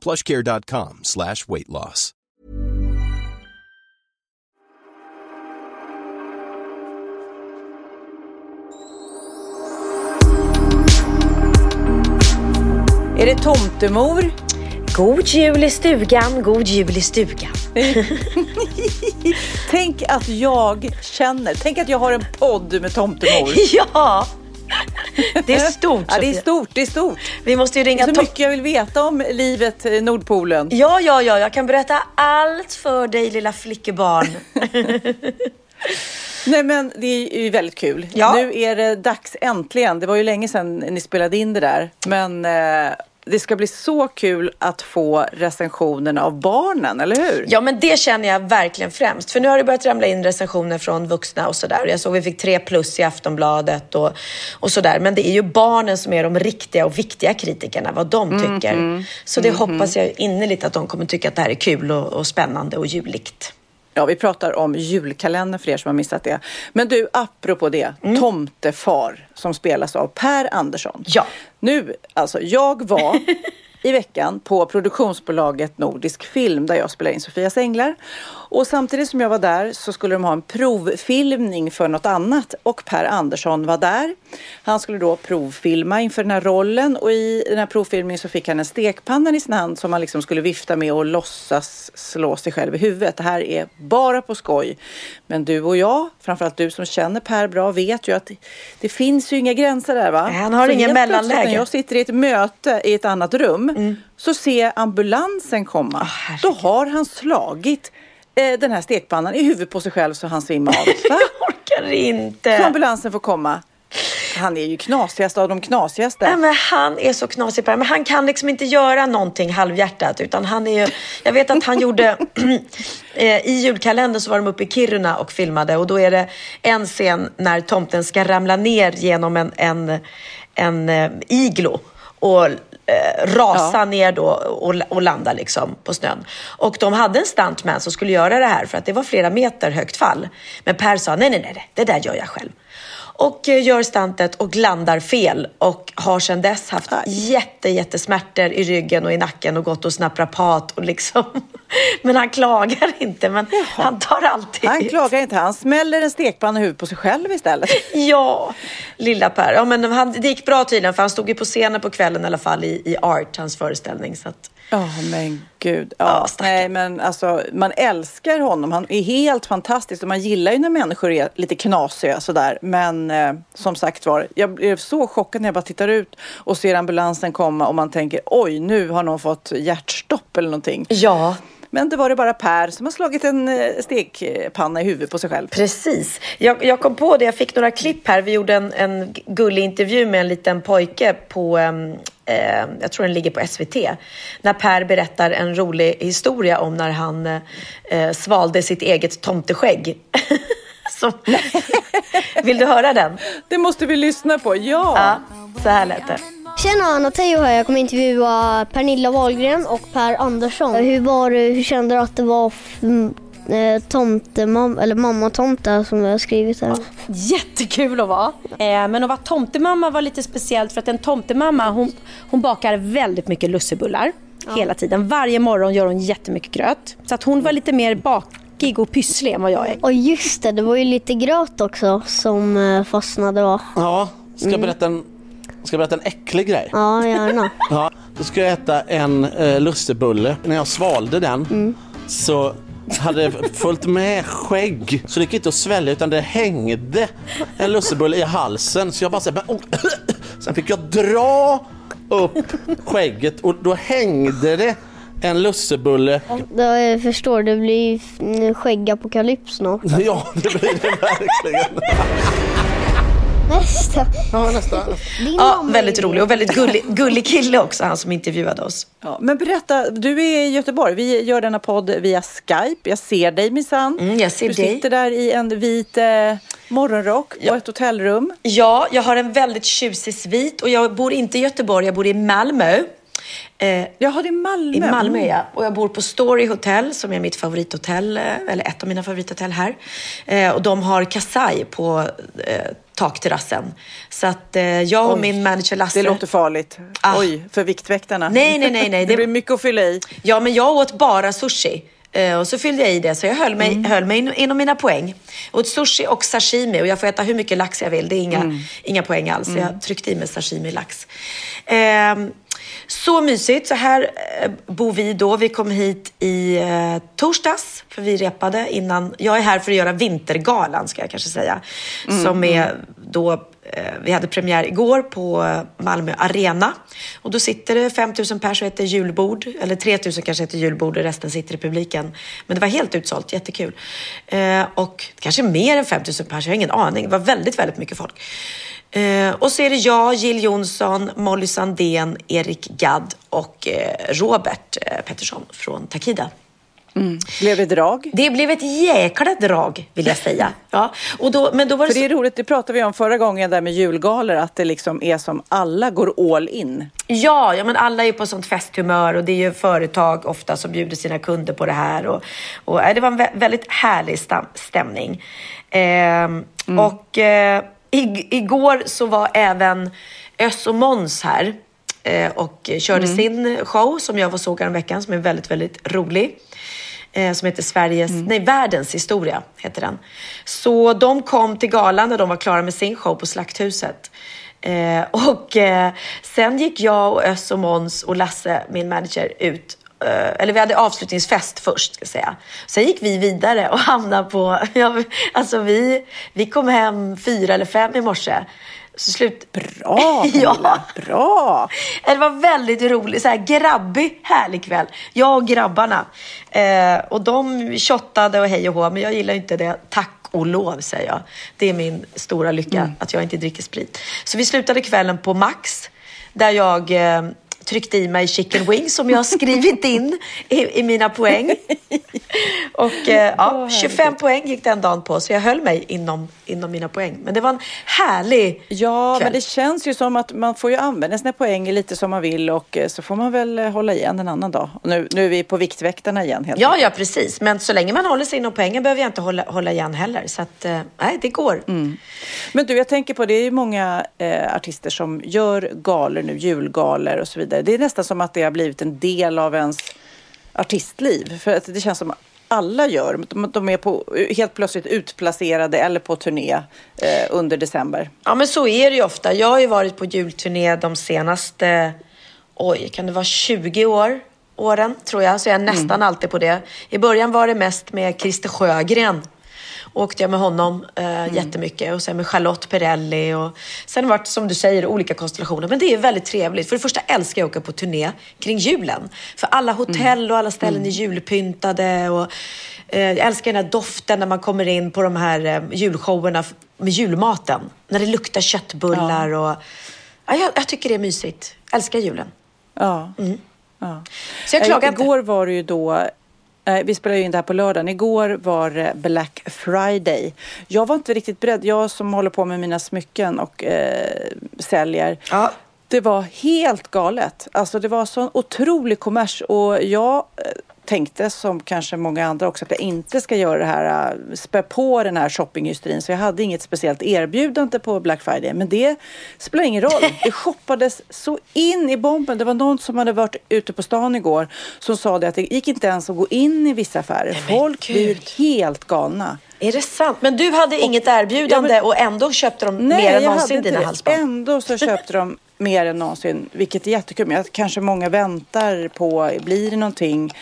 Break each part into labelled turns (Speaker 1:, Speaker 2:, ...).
Speaker 1: plushcare.com slash weight loss.
Speaker 2: Är det tomtemor?
Speaker 3: God jul i stugan, god jul i stugan.
Speaker 2: Tänk att jag känner, tänk att jag har en podd med tomtemor.
Speaker 3: ja! Det är stort.
Speaker 2: Ja, det är stort, det är stort.
Speaker 3: Vi måste ju
Speaker 2: Det
Speaker 3: ringa
Speaker 2: är så mycket jag vill veta om livet i Nordpolen.
Speaker 3: Ja, ja, ja, jag kan berätta allt för dig lilla flickebarn.
Speaker 2: Nej men det är ju väldigt kul.
Speaker 3: Ja.
Speaker 2: Nu är det dags äntligen. Det var ju länge sedan ni spelade in det där. Men eh, det ska bli så kul att få recensionerna av barnen, eller hur?
Speaker 3: Ja, men det känner jag verkligen främst. För nu har det börjat ramla in recensioner från vuxna och sådär. Jag såg vi fick tre plus i Aftonbladet och, och sådär. Men det är ju barnen som är de riktiga och viktiga kritikerna, vad de tycker. Så det hoppas jag innerligt att de kommer tycka att det här är kul och, och spännande och juligt.
Speaker 2: Ja, vi pratar om julkalendern för er som har missat det. Men du, apropå det, Tomtefar som spelas av Per Andersson.
Speaker 3: Ja.
Speaker 2: Nu, alltså jag var i veckan på produktionsbolaget Nordisk Film där jag spelar in Sofias Änglar. Och samtidigt som jag var där så skulle de ha en provfilmning för något annat och Per Andersson var där. Han skulle då provfilma inför den här rollen och i den här provfilmningen så fick han en stekpanna i sin hand som han liksom skulle vifta med och låtsas slå sig själv i huvudet. Det här är bara på skoj. Men du och jag, framförallt du som känner Per bra, vet ju att det finns ju inga gränser där va?
Speaker 3: Han har
Speaker 2: Så
Speaker 3: ingen mellanläge.
Speaker 2: När jag sitter i ett möte i ett annat rum så ser jag ambulansen komma. Då har han slagit eh, den här stekpannan i huvudet på sig själv så han svimmar av.
Speaker 3: Jag orkar inte.
Speaker 2: Så ambulansen får komma. Han är ju knasigast av de knasigaste.
Speaker 3: Nej, men han är så knasig Per, men han kan liksom inte göra någonting halvhjärtat utan han är ju, jag vet att han gjorde, eh, i julkalendern så var de uppe i Kiruna och filmade och då är det en scen när tomten ska ramla ner genom en, en, en eh, iglo och eh, rasa
Speaker 2: Ja.
Speaker 3: ner då och, och landa liksom på snön. Och de hade en stuntman som skulle göra det här för att det var flera meter högt fall. Men Per sa nej, nej, nej, det där gör jag själv. Och eh, gör stuntet och landar fel och har sedan dess haft jätte, jättesmärtor i ryggen och i nacken och gått hos naprapat och liksom. Men han klagar inte, men han tar alltid
Speaker 2: Han klagar inte, han smäller en stekpanna i huvudet på sig själv istället.
Speaker 3: Ja, lilla Per. Ja, men han, det gick bra tydligen för han stod ju på scenen på kvällen i alla fall i, i Art, hans föreställning. Så att,
Speaker 2: Ja, men gud. Ja,
Speaker 3: Ja,
Speaker 2: nej, men alltså, man älskar honom. Han är helt fantastisk och man gillar ju när människor är lite knasiga sådär. Men eh, som sagt var, jag blev så chockad när jag bara tittar ut och ser ambulansen komma och man tänker oj, nu har någon fått hjärtstopp eller någonting.
Speaker 3: ja,
Speaker 2: Men det var det bara Per som har slagit en eh, stekpanna i huvudet på sig själv.
Speaker 3: Precis. Jag, jag kom på det, jag fick några klipp här. Vi gjorde en, en gullig intervju med en liten pojke på, eh, jag tror den ligger på SVT. När Per berättar en rolig historia om när han eh, svalde sitt eget tomteskägg. Som, vill du höra den?
Speaker 2: Det måste vi lyssna på, ja.
Speaker 3: Ja, så här lät det.
Speaker 4: Tjena, Anna Teijo här. Jag kommer intervjua Pernilla Wahlgren och Per Andersson. Hur, var det, hur kände du att det var mm, eh, tomtemamma, eller mamma-tomte som jag har skrivit här?
Speaker 5: Jättekul att vara. Eh, men att vara tomtemamma var lite speciellt för att en tomtemamma hon, hon bakar väldigt mycket lussebullar hela tiden. Varje morgon gör hon jättemycket gröt. Så att hon var lite mer bakig och pysslig än vad jag är.
Speaker 4: Och just det, det var ju lite gröt också som eh, fastnade va?
Speaker 6: Ja, ska jag berätta en, ska jag berätta en äcklig grej?
Speaker 4: Ja, gärna.
Speaker 6: Ja, då ska jag äta en eh, lussebulle. När jag svalde den så hade fullt med skägg. Så det gick inte att svälja utan det hängde en lussebulle i halsen. Så jag bara så här, men, oh. Sen fick jag dra upp skägget och då hängde det en lussebulle.
Speaker 4: Jag förstår, det blir mm, skäggapokalyps snart.
Speaker 6: Ja, det blir det verkligen.
Speaker 4: Nästa.
Speaker 6: Ja, nästa.
Speaker 4: Din
Speaker 3: Ja, väldigt
Speaker 4: är-
Speaker 3: rolig och väldigt gullig, gullig kille också, han som intervjuade oss.
Speaker 2: Ja, men berätta, du är i Göteborg. Vi gör denna podd via Skype. Jag ser dig minsann.
Speaker 3: Mm, jag ser
Speaker 2: du
Speaker 3: dig.
Speaker 2: sitter där i en vit eh, morgonrock på ett hotellrum.
Speaker 3: Ja, jag har en väldigt tjusig svit och jag bor inte i Göteborg, jag bor i Malmö. Eh,
Speaker 2: Jaha, det är Malmö.
Speaker 3: I Malmö ja. Och jag bor på Story Hotel som är mitt favorithotell, eller ett av mina favorithotell här. Eh, och de har kasaj på eh, takterrassen. Så att eh, jag och
Speaker 2: Oj,
Speaker 3: min manager Lasse...
Speaker 2: Det låter farligt.
Speaker 3: Ah.
Speaker 2: Oj, för Viktväktarna.
Speaker 3: Nej, nej, nej, nej.
Speaker 2: Det blir mycket att fylla i.
Speaker 3: Ja, men jag åt bara sushi. Eh, Och så fyllde jag i det, så jag höll mig,
Speaker 2: Mm.
Speaker 3: höll mig in, inom mina poäng. Åt sushi och sashimi och jag får äta hur mycket lax jag vill. Det är inga,
Speaker 2: Mm.
Speaker 3: inga poäng alls. Jag tryckte i mig sashimi lax. Ehm, så mysigt. Så här eh, bor vi då. Vi kom hit i eh, torsdags, för vi repade innan. Jag är här för att göra Vintergalan, ska jag kanske säga. Som är då eh, vi hade premiär igår på eh, Malmö Arena. Och då sitter det 5 000 pers och äter julbord. Eller 3 000 kanske äter julbord och resten sitter i publiken. Men det var helt utsålt, jättekul. Eh, och kanske mer än 5 000 pers, jag har ingen aning. Det var väldigt, väldigt mycket folk. Eh, och så är det jag, Jill Johnson, Molly Sandén, Erik Gadd och eh, Robert eh, Pettersson från Takida.
Speaker 2: Blev det drag?
Speaker 3: Det blev ett jäkla drag, vill jag säga. Ja, och då, men då var det,
Speaker 2: För det
Speaker 3: så...
Speaker 2: är roligt, det pratade vi om förra gången där med julgalor, att det liksom är som alla går all in.
Speaker 3: Ja, ja, men alla är på sånt festhumör och det är ju företag ofta som bjuder sina kunder på det här. Och, och, äh, det var en vä- väldigt härlig stämning. Ehm, Och eh, ig- igår så var även Öss och Måns här eh, och körde sin show som jag var såg veckan som är väldigt, väldigt rolig. Eh, som heter Sveriges, nej världens historia heter den. Så de kom till galan när de var klara med sin show på Slakthuset. Eh, och eh, sen gick jag och Öss och Måns och Lasse, min manager, ut eller vi hade avslutningsfest först, ska jag säga. Sen gick vi vidare och hamnade på... Ja, alltså vi, vi kom hem fyra eller fem i morse. Så slut...
Speaker 2: Bra
Speaker 3: Ja.
Speaker 2: Pernilla, bra!
Speaker 3: Det var väldigt roligt, så här grabbig, härlig kväll. Jag och grabbarna. Eh, och de shottade och hej och hå, men jag gillar inte det. Tack och lov, säger jag. Det är min stora lycka, att jag inte dricker sprit. Så vi slutade kvällen på Max, där jag eh, tryckte i mig chicken wings som jag har skrivit in i, i mina poäng. Och eh, ja, 25 poäng gick den dagen på, så jag höll mig inom, inom mina poäng. Men det var en härlig
Speaker 2: Ja,
Speaker 3: kväll.
Speaker 2: men det känns ju som att man får ju använda sina poäng lite som man vill och eh, så får man väl eh, hålla igen en annan dag. Nu, nu är vi på Viktväktarna igen helt
Speaker 3: Ja, ja, precis. Men så länge man håller sig inom poängen behöver jag inte hålla, hålla igen heller. Så att, eh, nej, det går.
Speaker 2: Men du, jag tänker på det är ju många eh, artister som gör galor nu, julgalor och så vidare. Det är nästan som att det har blivit en del av ens artistliv. För att det känns som alla gör. De, de är på, helt plötsligt utplacerade eller på turné eh, under december.
Speaker 3: Ja, men så är det ju ofta. Jag har ju varit på julturné de senaste, oj, kan det vara 20 år? åren, tror jag. Så jag är nästan alltid på det. I början var det mest med Christer Sjögren. Åkte jag med honom eh, jättemycket och sen med Charlotte Perrelli och sen varit som du säger olika konstellationer. Men det är väldigt trevligt. För det första älskar jag att åka på turné kring julen. För alla hotell och alla ställen är julpyntade och eh, jag älskar den här doften när man kommer in på de här eh, julshowerna med julmaten. När det luktar köttbullar och ja, jag, jag tycker det är mysigt. Älskar julen.
Speaker 2: Ja. ja.
Speaker 3: Mm. Så jag klagar inte.
Speaker 2: Igår var det ju då vi spelar ju in det här på lördagen. Igår var Black Friday. Jag var inte riktigt beredd. Jag som håller på med mina smycken och eh, säljer.
Speaker 3: Ja.
Speaker 2: Det var helt galet. Alltså det var sån otrolig kommers och jag eh, tänkte som kanske många andra också att jag inte ska göra det här, eh, spä på den här shoppinghysterin. Så jag hade inget speciellt erbjudande på Black Friday. Men det spelar ingen roll. Det shoppades så in i bomben. Det var någon som hade varit ute på stan igår som sa det att det gick inte ens att gå in i vissa affärer. Folk
Speaker 3: gud.
Speaker 2: blir helt galna.
Speaker 3: Är det sant? Men du hade inget erbjudande
Speaker 2: Ja, men-
Speaker 3: och ändå köpte de
Speaker 2: Nej,
Speaker 3: mer än någonsin dina halsband?
Speaker 2: Ändå så köpte de mer än någonsin, vilket är jättekul. Men jag- kanske många väntar på, blir det någonting?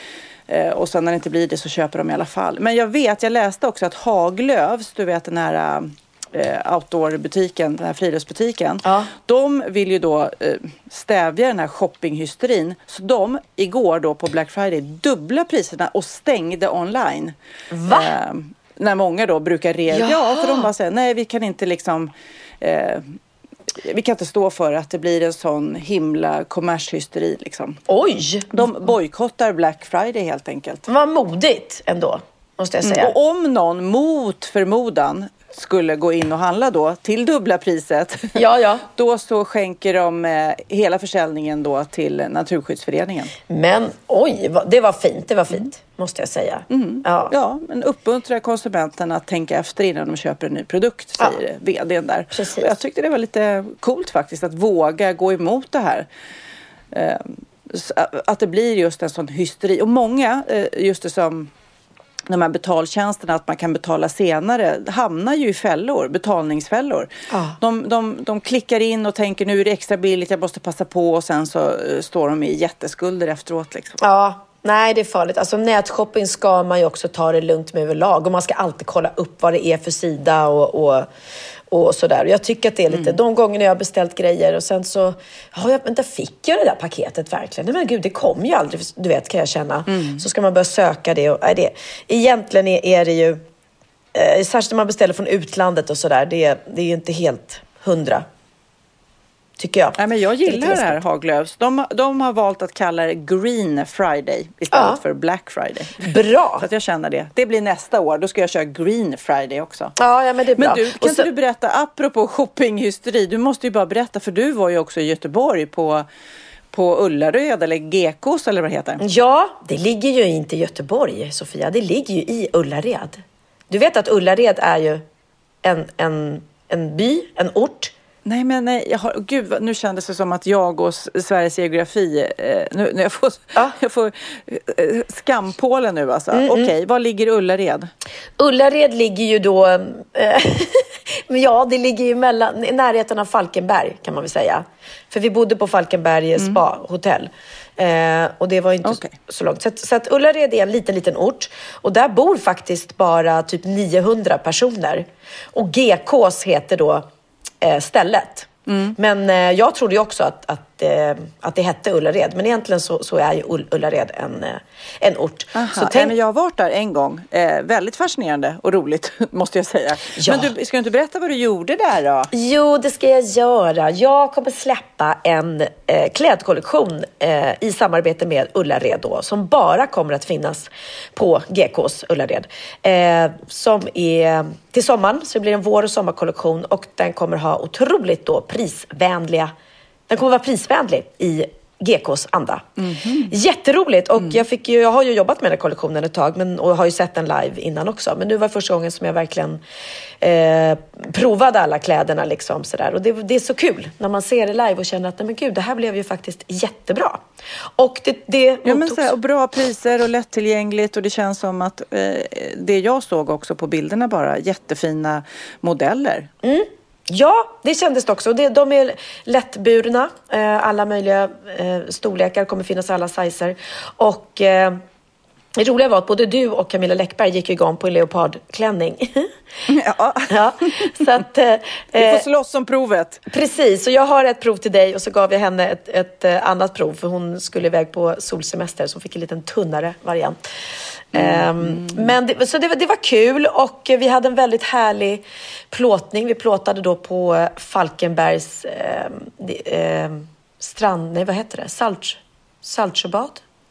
Speaker 2: Eh, och sen när det inte blir det så köper de i alla fall. Men jag vet, jag läste också att Haglöfs, du vet den här eh, outdoorbutiken, den här friluftsbutiken.
Speaker 3: Ja.
Speaker 2: De vill ju då eh, stävja den här shoppinghysterin. Så de igår då på Black Friday dubbla priserna och stängde online.
Speaker 3: Va?
Speaker 2: Eh, när många då brukar reagera.
Speaker 3: Jaha.
Speaker 2: Ja, för de bara säger nej vi kan inte liksom eh, vi kan inte stå för att det blir en sån himla kommershysteri liksom.
Speaker 3: Oj,
Speaker 2: De bojkottar Black Friday helt enkelt.
Speaker 3: vad modigt ändå, måste jag säga.
Speaker 2: Och om någon mot förmodan skulle gå in och handla då till dubbla priset.
Speaker 3: Ja, ja.
Speaker 2: Då så skänker de eh, hela försäljningen då till Naturskyddsföreningen.
Speaker 3: Men oj, det var fint, det var fint, måste jag säga. Ja.
Speaker 2: Ja, men uppmuntrar konsumenterna att tänka efter innan de köper en ny produkt,
Speaker 3: Ja.
Speaker 2: säger vdn där.
Speaker 3: Precis.
Speaker 2: Och jag tyckte det var lite coolt faktiskt att våga gå emot det här. Eh, Att det blir just en sån hysteri. Och många, eh, just det som de här betaltjänsterna, att man kan betala senare, hamnar ju i fällor, betalningsfällor.
Speaker 3: Ja.
Speaker 2: De, de, de klickar in och tänker nu är det extra billigt, jag måste passa på och sen så eh, står de i jätteskulder efteråt. Liksom.
Speaker 3: Ja, nej det är farligt. Alltså nätshopping ska man ju också ta det lugnt med överlag och man ska alltid kolla upp vad det är för sida och, och, och sådär. Jag tycker att det är lite, de gångerna jag har beställt grejer och sen så, ja jag, vänta fick jag det där paketet verkligen? Nej men gud det kom ju aldrig, du vet kan jag känna. Så ska man börja söka det och, nej, det egentligen är, är det ju, eh, särskilt när man beställer från utlandet och sådär, det, det är ju inte helt hundra. Tycker jag.
Speaker 2: Nej, men jag
Speaker 3: Det
Speaker 2: gillar det här
Speaker 3: läskigt.
Speaker 2: Haglöfs. De, de har valt att kalla det Green Friday istället
Speaker 3: Ja.
Speaker 2: för Black Friday.
Speaker 3: Bra!
Speaker 2: Så att jag känner det. Det blir nästa år. Då ska jag köra Green Friday också.
Speaker 3: Ja, ja men det är bra.
Speaker 2: Men du, kan
Speaker 3: så-
Speaker 2: du berätta, apropå shoppinghysteri, du måste ju bara berätta för du var ju också i Göteborg på, på Ullared eller Gekås eller vad det heter.
Speaker 3: Ja, det ligger ju inte i Göteborg, Sofia. Det ligger ju i Ullared. Du vet att Ullared är ju en, en, en by, en ort.
Speaker 2: Nej men nej, jag har, gud nu kändes det som att jag och Sveriges geografi, eh, nu, nu jag får,
Speaker 3: Ja. Mm,
Speaker 2: jag får eh, skampålen nu alltså. Okej, var ligger Ullared?
Speaker 3: Ullared ligger ju då... Eh, ja, det ligger ju mellan, i närheten av Falkenberg kan man väl säga. För vi bodde på Falkenberg spa hotell. Eh, och det var inte
Speaker 2: Okej.
Speaker 3: så, långt. Så, så att Ullared är en liten, liten ort. Och där bor faktiskt bara typ 900 personer. Och GKs heter då eh, stället. Men eh, jag trodde ju också att, att, eh, att det hette Ullared. Men egentligen så, så är ju Ull- Ullared en, eh, en ort.
Speaker 2: Aha,
Speaker 3: Så tänk,
Speaker 2: jag har varit där en gång. Eh, väldigt fascinerande och roligt måste jag säga.
Speaker 3: Ja.
Speaker 2: Men du, ska du inte berätta vad du gjorde där då?
Speaker 3: Jo, det ska jag göra. Jag kommer släppa en eh, klädkollektion eh, i samarbete med Ullared då, som bara kommer att finnas på GKs Ullared. Eh, som är till sommaren, så det blir en vår och sommarkollektion och den kommer ha otroligt då prisvänliga, den kommer vara prisvänlig i GKs anda. Jätteroligt och jag, fick ju, jag har ju jobbat med den här kollektionen ett tag men, och har ju sett den live innan också. Men nu var första gången som jag verkligen eh, provade alla kläderna. Liksom, sådär. Och det, det är så kul när man ser det live och känner att nej, men gud, det här blev ju faktiskt jättebra. Och det, det
Speaker 2: Ja, men så här, och bra priser och lättillgängligt och det känns som att eh, det jag såg också på bilderna bara, jättefina modeller.
Speaker 3: Ja, det kändes det också. De är lättburna. Eh, alla möjliga eh, storlekar kommer finnas alla sizer. Och eh, det roliga var att både du och Camilla Läckberg gick igång på en leopardklänning.
Speaker 2: Ja.
Speaker 3: ja, så att... Eh,
Speaker 2: Vi
Speaker 3: eh,
Speaker 2: får slåss om provet.
Speaker 3: Precis, så jag har ett prov till dig och så gav jag henne ett, ett eh, annat prov för hon skulle iväg på solsemester så hon fick en liten tunnare variant. Ehm, men det, så det, var- det var kul och eh, vi hade en väldigt härlig plåtning. Vi plåtade då på eh, Falkenbergs det- ehm, strand, nej vad heter det, Salt, Saltsjöbad?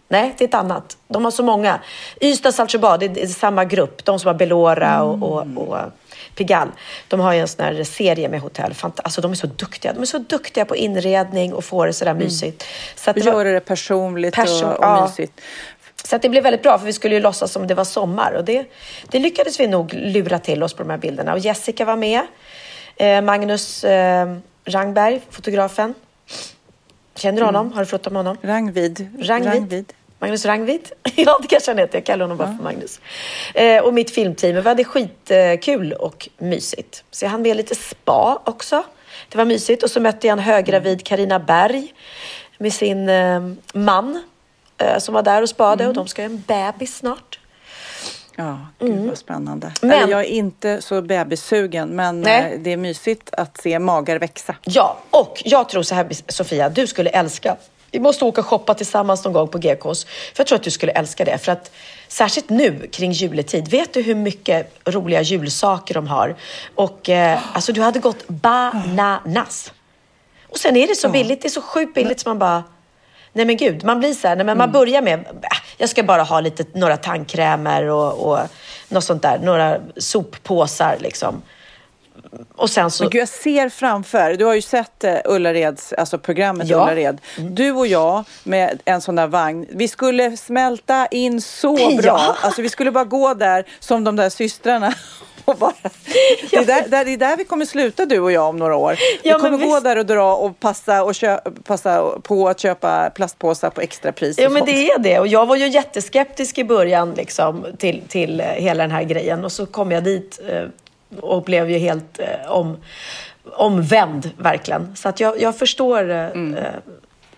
Speaker 3: Nej, det är ett annat. De har så många. Ystad Saltsjöbad, det är- samma grupp. De som har Belora och, och, och Pigalle. De har ju en sån här serie med hotell. Fant- Alltså de är så duktiga. De är så duktiga på inredning och få det sådär mysigt. Så, att det, var,
Speaker 2: Göra det personligt
Speaker 3: Person-
Speaker 2: och, och
Speaker 3: ja.
Speaker 2: mysigt.
Speaker 3: så att det blev väldigt bra för vi skulle ju låtsas som det var sommar. Och det, det lyckades vi nog lura till oss på de här bilderna. Och Jessica var med. Eh, Magnus eh, Rangberg, fotografen. Känner du honom? Har du fotat med honom?
Speaker 2: Rangvid.
Speaker 3: Rangvid. Magnus Rangvid. ja, det kanske han heter. Jag kallar honom bara för Magnus. Eh, och mitt filmteam. Vi hade skitkul och mysigt. Så jag hann med lite spa också. Det var mysigt. Och så mötte jag en höggravid Karina Berg med sin eh, man. eh, som var där och spade och de ska göra en bebis snart.
Speaker 2: Ja, gud vad spännande.
Speaker 3: Men-
Speaker 2: Eller, jag är inte så bebissugen men
Speaker 3: Nej.
Speaker 2: eh, det är mysigt att se magar växa.
Speaker 3: Ja, och jag tror så här Sofia, du skulle älska vi måste åka och shoppa tillsammans någon gång på GKs. För jag tror att du skulle älska det. För att särskilt nu kring juletid, vet du hur mycket roliga julsaker de har? Och eh, alltså du hade gått bananas. Och sen är det så billigt, det är så sjukt billigt som man bara Nej men gud, man blir så här, nej, men man börjar med, äh, jag ska bara ha lite, några tandkrämer och, och något sånt där, några soppåsar liksom. Och sen så...
Speaker 2: Men gud, jag ser framför, du har ju sett uh, Ullareds, alltså programmet
Speaker 3: Ja.
Speaker 2: Ullared. Du och jag med en sån där vagn, vi skulle smälta in så bra.
Speaker 3: Ja.
Speaker 2: Alltså vi skulle bara gå där som de där systrarna. Och bara, det, är där, det är där vi kommer sluta du och jag om några år.
Speaker 3: Ja,
Speaker 2: vi kommer gå
Speaker 3: visst.
Speaker 2: där och dra och passa, och kö, passa på att köpa plastpåsar på extrapris.
Speaker 3: Ja men
Speaker 2: sånt.
Speaker 3: det är det och jag var ju jätteskeptisk i början liksom, till, till eh, hela den här grejen och så kom jag dit eh, och blev ju helt eh, om, omvänd verkligen. Så att jag, jag förstår eh,
Speaker 2: Mm.
Speaker 3: eh,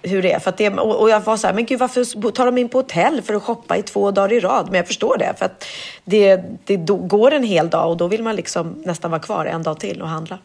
Speaker 3: hur det är. För det, och, och jag var så här, men gud varför tar de in på hotell för att shoppa i två dagar i rad? Men jag förstår det. För att det, det går en hel dag och då vill man liksom nästan vara kvar en dag till och handla.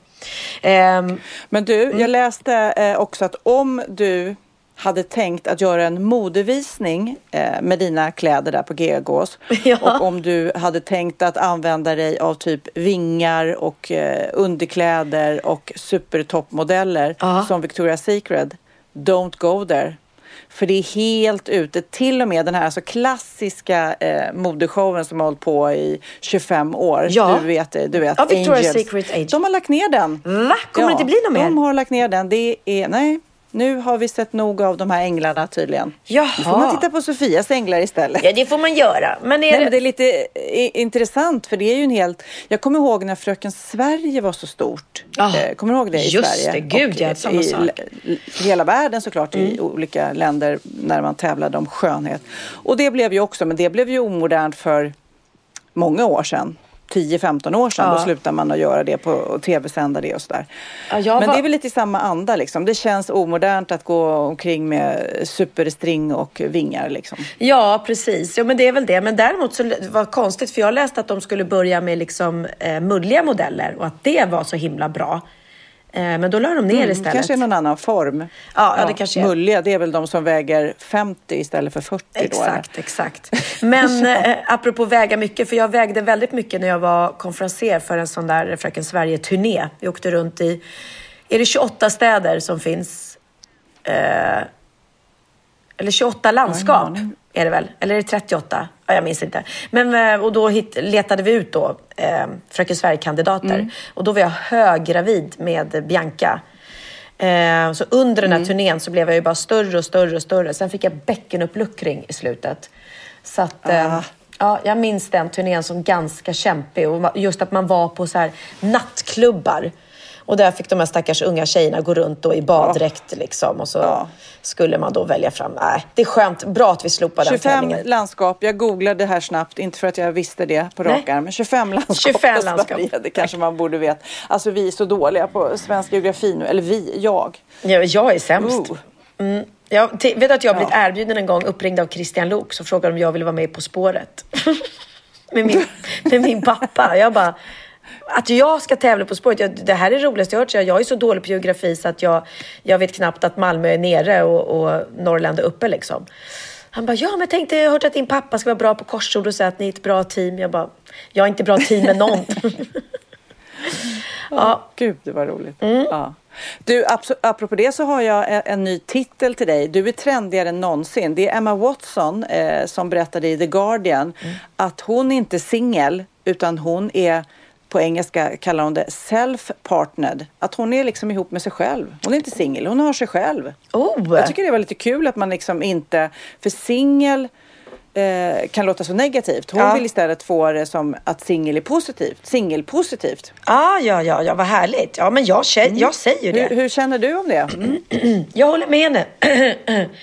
Speaker 3: Ehm,
Speaker 2: Men du,
Speaker 3: Mm.
Speaker 2: jag läste eh, också att om du hade tänkt att göra en modevisning eh, med dina kläder där på Gegås
Speaker 3: Ja.
Speaker 2: och om du hade tänkt att använda dig av typ vingar och eh, underkläder och supertoppmodeller
Speaker 3: Ja.
Speaker 2: som Victoria's Secret, don't go there. För det är helt ute. Till och med den här alltså klassiska eh, modeshowen som har hållit på i 25 år.
Speaker 3: Ja.
Speaker 2: Du vet, det, du vet
Speaker 3: Ja, Victoria's
Speaker 2: Angels.
Speaker 3: Secret Angels.
Speaker 2: De har lagt ner den.
Speaker 3: Va? Kommer det inte bli något mer?
Speaker 2: De har lagt ner den. Det är, nej, nu har vi sett nog av de här änglarna tydligen.
Speaker 3: Jaha.
Speaker 2: Nu får man titta på Sofias änglar istället.
Speaker 3: ja, det får man göra. Men är
Speaker 2: Nej,
Speaker 3: det...
Speaker 2: men det är lite intressant för det är ju en helt... Jag kommer ihåg när Fröken Sverige var så stort.
Speaker 3: Ah,
Speaker 2: eh, kommer du ihåg det i
Speaker 3: just
Speaker 2: Sverige?
Speaker 3: det, gud, ja, samma
Speaker 2: i
Speaker 3: sak. Mm.
Speaker 2: hela världen såklart i olika länder när man tävlade om skönhet. Och det blev ju också, men det blev ju omodernt för många år sedan. 10-15 år sedan,
Speaker 3: Ja.
Speaker 2: då slutade man att göra det på och tv-sända det och sådär.
Speaker 3: Ja,
Speaker 2: Men
Speaker 3: var-
Speaker 2: det är väl lite i samma anda liksom. Det känns omodernt att gå omkring med superstring och vingar liksom.
Speaker 3: Ja, precis. Ja, men det är väl det. Men däremot så var det konstigt, för jag läste att de skulle börja med liksom, eh, mulliga modeller och att det var så himla bra. Eh, men då la de ner
Speaker 2: Mm,
Speaker 3: istället.
Speaker 2: kanske är någon annan form.
Speaker 3: Ja, ja, det kanske är.
Speaker 2: Mulliga, det är väl de som väger 50 istället för 40 då? eller?
Speaker 3: Exakt, exakt. Men eh, apropå väga mycket, för jag vägde väldigt mycket när jag var konferenser för en sån där Fröken Sverige-turné. Vi åkte runt i, är det 28 städer som finns? Eh, eller 28 landskap är det väl? Eller är det 38? Ja, jag minns inte. Men, eh, och då hit, letade vi ut då, eh, Fröken Sverige-kandidater. Och då var jag höggravid med Bianca. Eh, så under den här turnén så blev jag ju bara större och större och större. Sen fick jag bäckenuppluckring i slutet. Så att, eh,
Speaker 2: Ah.
Speaker 3: ja, jag minns den turnén som ganska kämpig. Och just att man var på så här nattklubbar. Och där fick de här stackars unga tjejerna gå runt då i baddräkt liksom. Och så
Speaker 2: Ja.
Speaker 3: skulle man då välja fram. Nej, det är skönt. Bra att vi slopar den
Speaker 2: 25
Speaker 3: tävlingen.
Speaker 2: landskap, jag googlade det här snabbt, inte för att jag visste det på rak arm, men 25 landskap
Speaker 3: 25
Speaker 2: på
Speaker 3: landskap.
Speaker 2: Sverige, det kanske man borde veta. Alltså vi är så dåliga på svensk geografi nu, eller vi, jag.
Speaker 3: Ja, jag är sämst.
Speaker 2: Oh.
Speaker 3: Mm. Jag, vet att jag har blivit
Speaker 2: Ja.
Speaker 3: erbjuden en gång, uppringd av Christian Lok, så frågade de om jag ville vara med På spåret. med, min, med min pappa. Jag bara, att jag ska tävla På spåret, jag, det här är det roligaste jag hört. Jag jag är så dålig på geografi så att jag, jag vet knappt att Malmö är nere och, och Norrland är uppe liksom. Han bara, ja men jag tänkte, jag hört att din pappa ska vara bra på korsord och säga att ni är ett bra team. Jag bara, jag är inte bra team med någon. ja,
Speaker 2: Gud, det var roligt.
Speaker 3: Mm.
Speaker 2: Ja. Du, apropå det så har jag en, en ny titel till dig. Du är trendigare än någonsin. Det är Emma Watson eh, som berättade i The Guardian
Speaker 3: Mm.
Speaker 2: att hon inte är singel utan hon är på engelska kallar hon det self-partnered. Att hon är liksom ihop med sig själv. Hon är inte singel, hon har sig själv.
Speaker 3: Oh.
Speaker 2: Jag tycker det var lite kul att man liksom inte, för singel eh, kan låta så negativt. Hon
Speaker 3: Ja.
Speaker 2: vill istället få det som att singel är positivt. Singelpositivt.
Speaker 3: Ah, ja, ja, ja, vad härligt. Ja, men jag, kä- jag säger det.
Speaker 2: Hur, hur känner du om det?
Speaker 3: Jag håller med henne.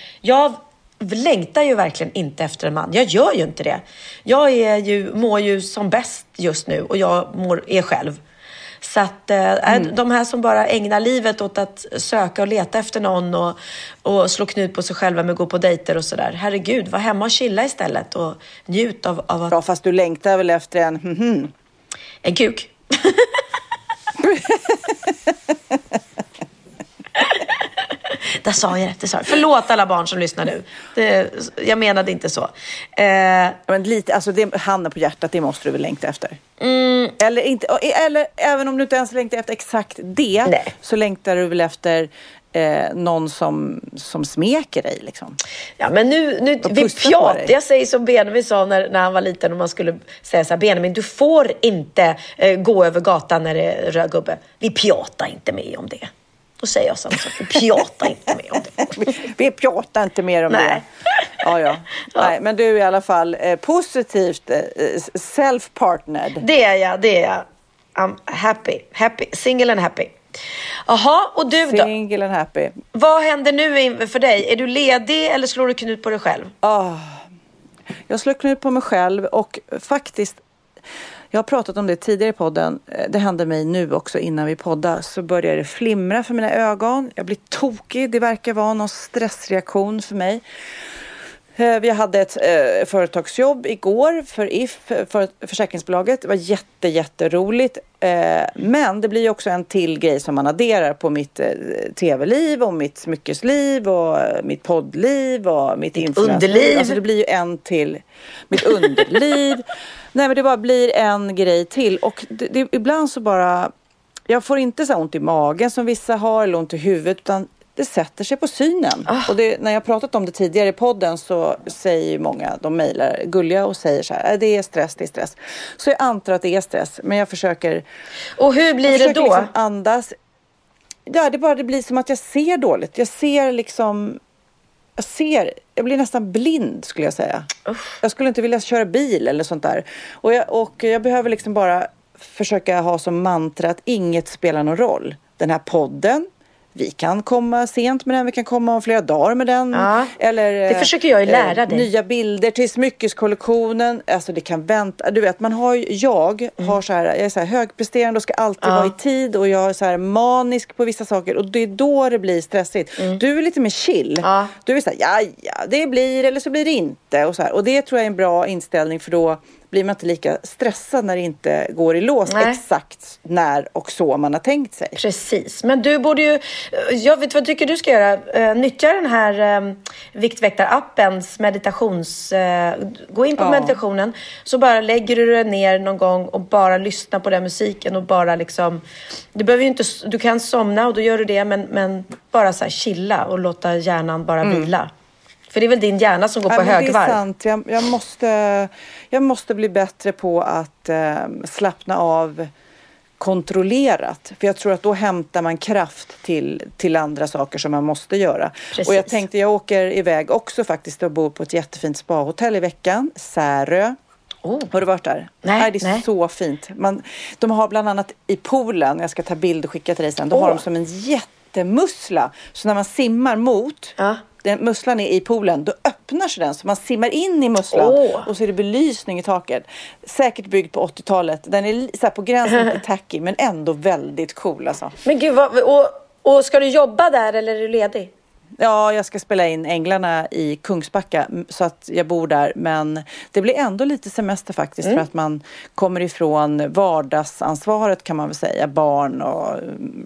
Speaker 3: jag längtar ju verkligen inte efter en man. Jag gör ju inte det. Jag är ju, mår ju som bäst just nu och jag mår, är själv. Så att eh, mm. de här som bara ägnar livet åt att söka och leta efter någon och, och slå knut på sig själva med att gå på dejter och sådär. Herregud, var hemma och chilla istället och njut av, av att...
Speaker 2: Ja, fast du längtar väl efter en mm -hmm.
Speaker 3: En kuk. Där sa jag det. Sa Förlåt alla barn som lyssnar nu. Det, jag menade inte så.
Speaker 2: Eh, men lite, alltså det, handen på hjärtat, det måste du väl längta efter? Mm. Eller, inte, eller även om du inte ens längtar efter exakt det, Nej. så längtar du väl efter eh, någon som, som smeker dig. Liksom.
Speaker 3: Ja, men nu, nu vi pjatar. Jag säger som Benjamin sa när, när han var liten och man skulle säga så här, Benjamin, du får inte eh, gå över gatan när det är röd gubbe. Vi pjatar inte mer om det. Då säger jag samma sak. Vi pjatar inte mer om det.
Speaker 2: vi pjatar inte mer om Nej. det. Ja, ja. ja. Nej, men du är i alla fall eh, positivt eh, self-partnered.
Speaker 3: Det är jag, det är jag. I'm happy. happy. Single and happy. Jaha, och du
Speaker 2: då? Single and happy.
Speaker 3: Vad händer nu för dig? Är du ledig eller slår du knut på dig själv?
Speaker 2: Oh, jag slår knut på mig själv och faktiskt jag har pratat om det tidigare i podden. Eh, det hände mig nu också innan vi poddade. Så började det flimra för mina ögon. Jag blir tokig. Det verkar vara någon stressreaktion för mig. Eh, vi hade ett eh, företagsjobb igår för If, för försäkringsbolaget. Det var jätte, jätteroligt. Eh, men det blir också en till grej som man adderar på mitt eh, tv-liv och mitt smyckesliv och mitt poddliv och mitt
Speaker 3: underliv.
Speaker 2: Alltså det blir ju en till. Mitt underliv. Nej men det bara blir en grej till och det, det, ibland så bara jag får inte så ont i magen som vissa har eller ont i huvudet utan det sätter sig på synen. Oh. Och det, när jag pratat om det tidigare i podden så säger många, de mejlar gulliga och säger så här, äh, det är stress, det är stress. Så jag antar att det är stress, men jag försöker.
Speaker 3: Och hur blir det då? Liksom
Speaker 2: andas. Ja, det bara det blir som att jag ser dåligt. Jag ser liksom, jag ser, jag blir nästan blind skulle jag säga. Uh. Jag skulle inte vilja köra bil eller sånt där. Och jag, och jag behöver liksom bara försöka ha som mantra att inget spelar någon roll. Den här podden, vi kan komma sent med den, vi kan komma om flera dagar med den.
Speaker 3: Ja, Eller, det försöker jag ju eh, lära dig.
Speaker 2: Nya bilder till smyckeskollektionen. Alltså det kan vänta. Du vet, man har jag mm. har så här, jag är så här högpresterande och ska alltid ja. vara i tid och jag är så här manisk på vissa saker och det är då det blir stressigt. Mm. Du är lite mer chill. Ja. Du är så här, ja, ja, det blir eller så blir det inte och så här. Och det tror jag är en bra inställning för då blir man inte lika stressad när det inte går i lås Nej. exakt när och så man har tänkt sig.
Speaker 3: Precis, men du borde ju, jag vet vad tycker du ska göra? Uh, nyttja den här uh, Viktväktarappens meditations, uh, gå in på ja. meditationen så bara lägger du dig ner någon gång och bara lyssna på den musiken och bara liksom, du behöver inte, du kan somna och då gör du det men, men bara så här chilla och låta hjärnan bara mm. vila. För det är väl din hjärna som går på ja, högvarv?
Speaker 2: Det är sant. Jag, jag, måste, jag måste bli bättre på att eh, slappna av kontrollerat. För jag tror att då hämtar man kraft till, till andra saker som man måste göra. Precis. Och jag tänkte, jag åker iväg också faktiskt och bor på ett jättefint spahotell i veckan, Särö. Oh. Har du varit där?
Speaker 3: Nej,
Speaker 2: nej det är
Speaker 3: nej.
Speaker 2: så fint. Man, de har bland annat i poolen, jag ska ta bild och skicka till dig sen, då oh. har de som en jättemussla. Så när man simmar mot ja den, musslan är i poolen, då öppnar sig den så man simmar in i musslan oh. och så är det belysning i taket. Säkert byggd på 80-talet. Den är så på gränsen till tacky men ändå väldigt cool alltså.
Speaker 3: Men gud, vad, och, och ska du jobba där eller är du ledig?
Speaker 2: Ja, jag ska spela in Änglarna i Kungsbacka så att jag bor där. Men det blir ändå lite semester faktiskt mm. för att man kommer ifrån vardagsansvaret kan man väl säga. Barn och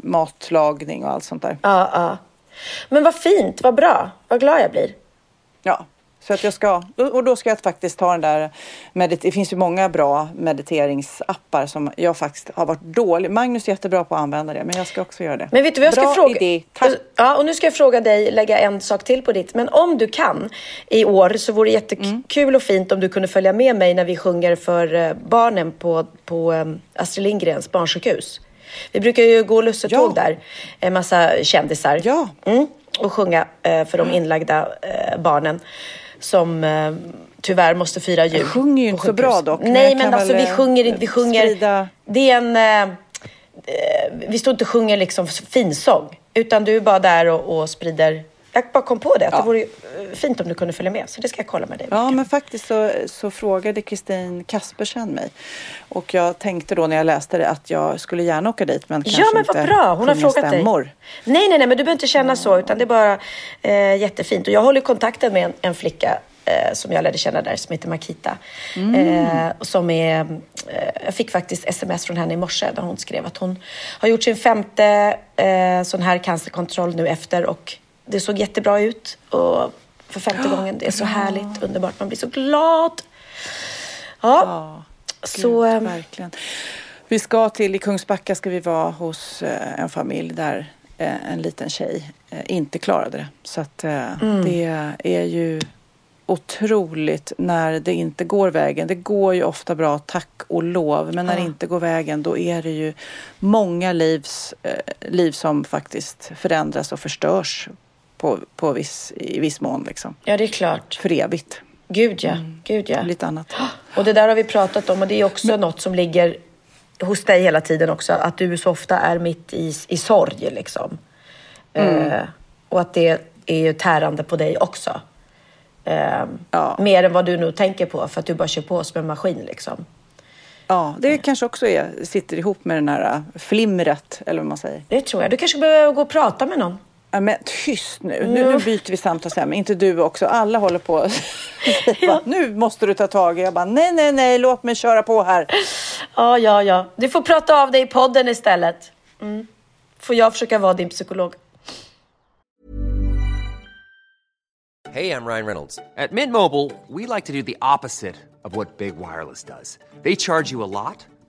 Speaker 2: matlagning och allt sånt där.
Speaker 3: Ja, ja. Men vad fint, vad bra, vad glad jag blir.
Speaker 2: Ja, så att jag ska, och då ska jag faktiskt ta den där, medit det finns ju många bra mediteringsappar som jag faktiskt har varit dålig. Magnus är jättebra på att använda det, men jag ska också göra det.
Speaker 3: Men vet du vad jag
Speaker 2: bra
Speaker 3: ska fråga?
Speaker 2: idé, tack.
Speaker 3: Ja, och nu ska jag fråga dig, lägga en sak till på ditt. Men om du kan i år så vore det jättekul mm. och fint om du kunde följa med mig när vi sjunger för eh, barnen på, på um, Astrid Lindgrens barnsjukhus. Vi brukar ju gå lussetåg ja. där, en massa kändisar.
Speaker 2: Ja.
Speaker 3: Mm, och sjunga eh, för de inlagda eh, barnen som eh, tyvärr måste fira jul. Jag
Speaker 2: sjunger ju inte så bra dock.
Speaker 3: Nej, men alltså vi sjunger inte. Vi sjunger. Sprida. Det är en... Vi står inte och sjunger liksom finsång. Utan du är bara där och, och sprider Jag bara kom på det, att
Speaker 2: Ja.
Speaker 3: det vore eh, fint om du kunde följa med. Så det ska jag kolla med dig.
Speaker 2: Ja, men faktiskt så, så frågade Kristin Kaspersen mig. Och jag tänkte då när jag läste det att jag skulle gärna åka dit men kanske
Speaker 3: Ja men
Speaker 2: inte
Speaker 3: vad bra, hon har frågat
Speaker 2: stämmor.
Speaker 3: dig. Nej, nej, nej, men du behöver inte känna så, utan det är bara eh, jättefint. Och jag håller kontakten med en, en flicka eh, som jag lärde känna där, som heter Makita. Eh, och som är, eh, jag fick faktiskt sms från henne i morse där hon skrev att hon har gjort sin femte eh, sån här cancerkontroll nu efter och det såg jättebra ut. Och för femte gången, det är så härligt, underbart, man blir så glad. Ja,
Speaker 2: Ja,
Speaker 3: så...
Speaker 2: Gud,
Speaker 3: eh,
Speaker 2: verkligen. Vi ska till, i Kungsbacka ska vi vara hos eh, en familj där eh, en liten tjej eh, inte klarade det. Så att
Speaker 3: Mm.
Speaker 2: det är ju otroligt när det inte går vägen. Det går ju ofta bra, tack och lov. Men när det inte går vägen då är det ju många livs, liv som faktiskt förändras och förstörs på, på viss, i viss mån. Liksom.
Speaker 3: ja, det är klart.
Speaker 2: För evigt.
Speaker 3: Gud ja, gud ja.
Speaker 2: Lite annat.
Speaker 3: Och det där har vi pratat om och det är också något som ligger hos dig hela tiden också. Att du så ofta är mitt i, i sorg liksom. Eh, och att det är ju tärande på dig också. Eh,
Speaker 2: Ja.
Speaker 3: Mer än vad du nu tänker på för att du bara kör på som en maskin liksom.
Speaker 2: Ja, det kanske också är, sitter ihop med den här äh, flimret, eller vad man säger.
Speaker 3: Det tror jag. Du kanske behöver gå och prata med någon.
Speaker 2: Ja, men tyst nu. nu. Nu byter vi samtalsämne. Inte du också. Alla håller på. Bara, nu måste du ta tag i. Jag bara, nej, nej, nej, låt mig köra på här.
Speaker 3: Ja, ja, ja. Du får prata av dig i podden istället. Mm. Får jag försöka vara din psykolog.
Speaker 7: Hey, I'm Ryan Reynolds. At Mint Mobile, we like to do the opposite of what Big Wireless does. They charge you a lot,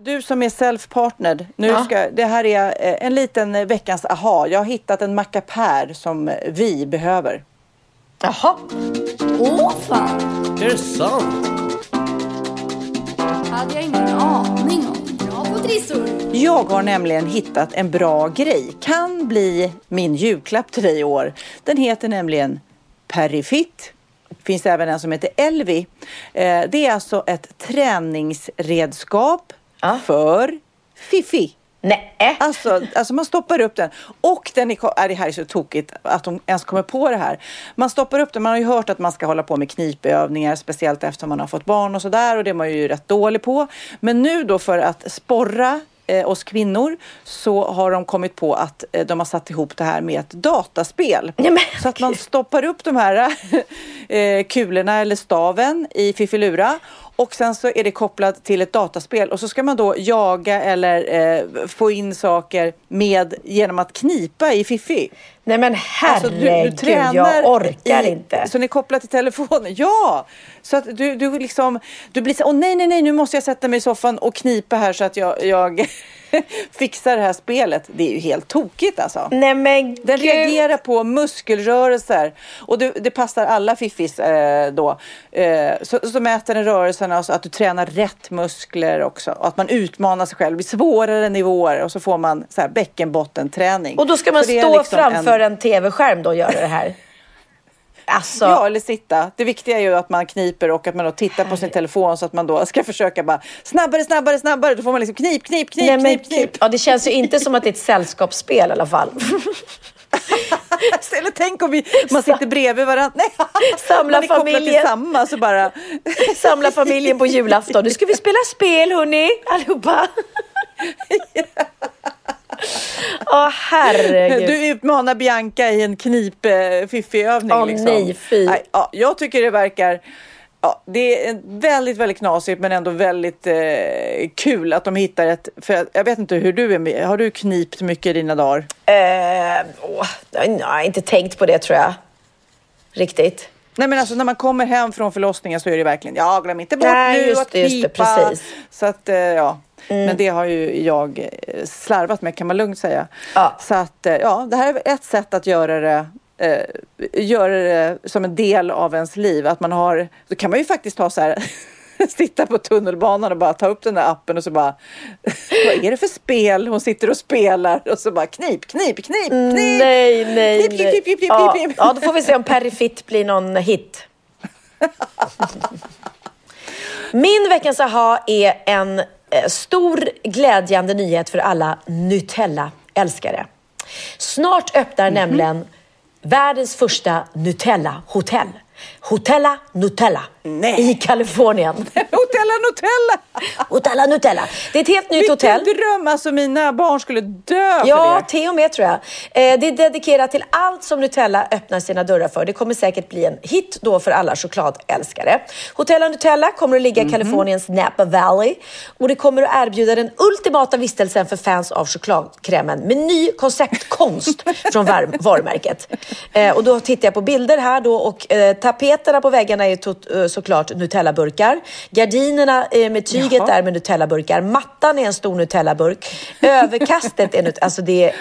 Speaker 2: Du som är self-partnered, nu ska, det här är eh, en liten eh, veckans aha. Jag har hittat en mackapär som vi behöver.
Speaker 5: Jaha.
Speaker 4: Åh fan!
Speaker 6: Är det sant?
Speaker 4: hade jag ingen aning om. Bra på trissor.
Speaker 2: Jag har nämligen hittat en bra grej. Kan bli min julklapp till dig i år. Den heter nämligen Perifit. Det finns även en som heter Elvi. Eh, Det är alltså ett träningsredskap för Fifi.
Speaker 3: Nej.
Speaker 2: Alltså, alltså man stoppar upp den och den är, det här är så tokigt att de ens kommer på det här. Man stoppar upp den, man har ju hört att man ska hålla på med knipövningar, speciellt efter man har fått barn och sådär och det är man ju rätt dålig på. Men nu då för att sporra eh, oss kvinnor så har de kommit på att eh, de har satt ihop det här med ett dataspel. så att man stoppar upp de här eh, kulorna eller staven i Fiffilura och sen så är det kopplat till ett dataspel och så ska man då jaga eller eh, få in saker med genom att knipa i Fiffi.
Speaker 3: Nej men
Speaker 2: Alltså,
Speaker 3: herregud, jag orkar
Speaker 2: i,
Speaker 3: inte.
Speaker 2: Så ni är kopplat till telefonen? Ja! Så att du, du liksom, du blir så åh nej, nej, nej, nu måste jag sätta mig i soffan och knipa här så att jag, jag fixar det här spelet. Det är ju helt tokigt alltså.
Speaker 3: Nej men
Speaker 2: Den
Speaker 3: gud.
Speaker 2: reagerar på muskelrörelser och det, det passar alla fiffis eh, då. Eh, så, så mäter den rörelserna så att du tränar rätt muskler också och att man utmanar sig själv. Blir svårare nivåer och så får man så här bäckenbottenträning.
Speaker 3: Och då ska man stå
Speaker 2: liksom
Speaker 3: framför en, tv-skärm då och göra det här? Alltså,
Speaker 2: Ja, eller sitta. Det viktiga är ju att man kniper och att man då tittar på sin telefon så att man då ska försöka bara snabbare, snabbare, snabbare. Då får man liksom knip, knip, knip,
Speaker 3: nej, men,
Speaker 2: knip, knip.
Speaker 3: Ja, det känns ju inte som att det är ett sällskapsspel i alla fall.
Speaker 2: Eller tänk om vi, man sitter bredvid varandra. Nej,
Speaker 3: Samla
Speaker 2: man
Speaker 3: familjen.
Speaker 2: till samma så bara.
Speaker 3: Samla familjen på julafton. Nu ska vi spela spel hörni, allihopa. Åh herregud.
Speaker 2: Du utmanar Bianca i en knip fiffig övning.
Speaker 3: Åh,
Speaker 2: liksom.
Speaker 3: nej, fy.
Speaker 2: Nej, ja, jag tycker det verkar Ja, det är väldigt, väldigt knasigt men ändå väldigt eh, kul att de hittar ett... För jag, jag vet inte hur du är med. Har du knipt mycket i dina dagar?
Speaker 3: Eh, åh, jag har inte tänkt på det tror jag. Riktigt.
Speaker 2: Nej men alltså när man kommer hem från förlossningen så är det verkligen, ja glöm inte bort
Speaker 3: Nej,
Speaker 2: nu
Speaker 3: just
Speaker 2: att
Speaker 3: det, just det, precis.
Speaker 2: Så att eh, ja, men det har ju jag eh, slarvat med kan man lugnt säga.
Speaker 3: Ja.
Speaker 2: Så att eh, ja, det här är ett sätt att göra det eh, göra det som en del av ens liv. Att man har, då kan man ju faktiskt ha så här sitta på tunnelbanan och bara ta upp den där appen och så bara vad är det för spel hon sitter och spelar och så bara knip, knip, knip, knip.
Speaker 3: Nej, nej,
Speaker 2: Knip,
Speaker 3: nej.
Speaker 2: knip, knip, knip,
Speaker 3: ja,
Speaker 2: knip.
Speaker 3: ja, då får vi se om Perifit blir någon hit. Min veckans aha är en eh, stor glädjande nyhet för alla Nutella-älskare. Snart öppnar nämligen världens första Nutella-hotell. Hotella Nutella
Speaker 2: Nej.
Speaker 3: i Kalifornien.
Speaker 2: Hotella Nutella!
Speaker 3: Hotella Nutella. Det är ett helt nytt hotell.
Speaker 2: Vilken dröm! Alltså mina barn skulle dö
Speaker 3: Ja,
Speaker 2: för det.
Speaker 3: Theo med tror jag. Eh, det är dedikerat till allt som Nutella öppnar sina dörrar för. Det kommer säkert bli en hit då för alla chokladälskare. Hotella Nutella kommer att ligga i Kaliforniens Napa Valley och det kommer att erbjuda den ultimata vistelsen för fans av chokladkrämen med ny konceptkonst från var- varumärket. Eh, och då tittar jag på bilder här då och eh, tapeterna på väggarna är tot, eh, såklart Nutella-burkar. Gardinerna eh, med tyget
Speaker 2: Jaha.
Speaker 3: är med Nutella-burkar. Mattan är en stor Nutella-burk. Överkastet är Nutella. Alltså det är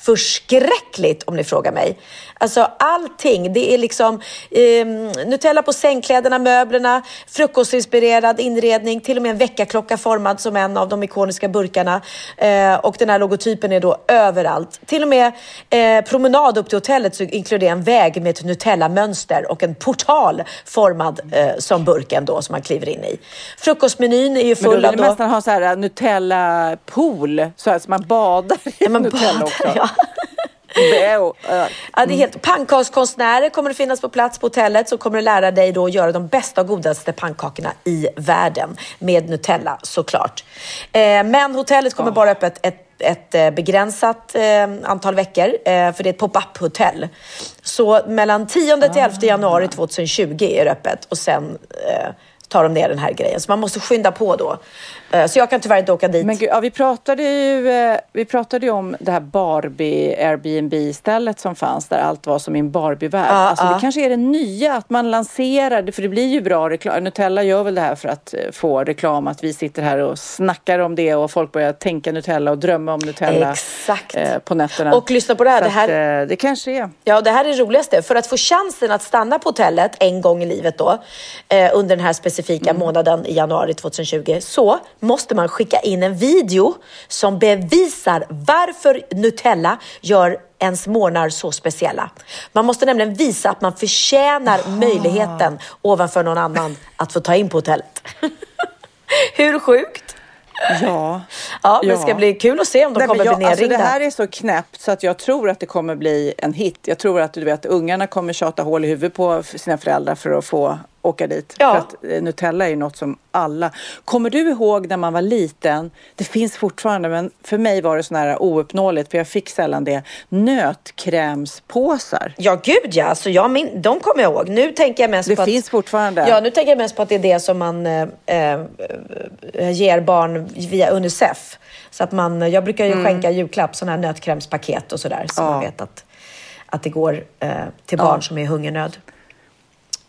Speaker 3: förskräckligt om ni frågar mig. Alltså allting. Det är liksom eh, Nutella på sängkläderna, möblerna, frukostinspirerad inredning, till och med en väckarklocka formad som en av de ikoniska burkarna. Eh, och den här logotypen är då överallt. Till och med eh, promenad upp till hotellet så inkluderar en väg med ett Nutella-mönster och en portal formad eh, som burken då som man kliver in i. Frukostmenyn är ju
Speaker 2: Men då
Speaker 3: full
Speaker 2: vill
Speaker 3: av
Speaker 2: du nästan ha så här Nutella-pool, så att man badar i
Speaker 3: Ja,
Speaker 2: Nutella
Speaker 3: badar,
Speaker 2: också.
Speaker 3: ja. Ja, det är helt, pannkakskonstnärer kommer att finnas på plats på hotellet som kommer att lära dig då att göra de bästa och godaste pannkakorna i världen med Nutella såklart. Eh, men hotellet kommer bara öppet ett ett eh, begränsat eh, antal veckor, för det är ett pop-up hotell. Så mellan 10 till 11 januari 2020 är det öppet och sen tar de ner den här grejen. Så man måste skynda på då. Eh, så jag kan tyvärr inte åka dit.
Speaker 2: Men gud, ja, vi pratade ju eh, vi pratade ju om det här Barbie Airbnb-stället som fanns där allt var som i en Barbie-värld.
Speaker 3: Ja,
Speaker 2: alltså,
Speaker 3: ja.
Speaker 2: Det kanske är det nya, att man lanserar det, för det blir ju bra reklam. Nutella gör väl det här för att eh, få reklam, att vi sitter här och snackar om det och folk börjar tänka Nutella och drömma om Nutella
Speaker 3: Exakt.
Speaker 2: eh, på nätterna.
Speaker 3: Och lyssna på det här,
Speaker 2: Så
Speaker 3: det här-
Speaker 2: Att, det kanske är.
Speaker 3: Ja, det här är det roligaste. För att få chansen att stanna på hotellet en gång i livet då, eh, under den här specifika månaden i januari 2020, så måste man skicka in en video som bevisar varför Nutella gör ens månader så speciella. Man måste nämligen visa att man förtjänar möjligheten ovanför någon annan att få ta in på hotellet. Hur sjukt?
Speaker 2: Ja.
Speaker 3: Ja, men det
Speaker 2: Ja.
Speaker 3: ska bli kul att se om de
Speaker 2: Nej,
Speaker 3: kommer
Speaker 2: jag,
Speaker 3: bli
Speaker 2: alltså
Speaker 3: nerringda.
Speaker 2: det här är så knäppt så att jag tror att det kommer bli en hit. Jag tror att du vet, ungarna kommer tjata hål i huvudet på sina föräldrar för att få åka dit.
Speaker 3: Ja.
Speaker 2: För att eh, Nutella är ju något som alla... Kommer du ihåg när man var liten? Det finns fortfarande, men för mig var det sån här ouppnåeligt för jag fick sällan det. Nötkrämspåsar.
Speaker 3: Ja, gud ja. Alltså, jag min, de kommer jag ihåg. Nu tänker jag mest
Speaker 2: Det
Speaker 3: på
Speaker 2: finns
Speaker 3: att,
Speaker 2: fortfarande.
Speaker 3: Ja, nu tänker jag mest på att det är det som man eh, eh, ger barn via Unicef. Så att man, jag brukar ju skänka julklapp, sådana här nötkrämspaket och sådär. Så
Speaker 2: Mm. Ja.
Speaker 3: man vet att, att det går eh, till barn som är i hungernöd.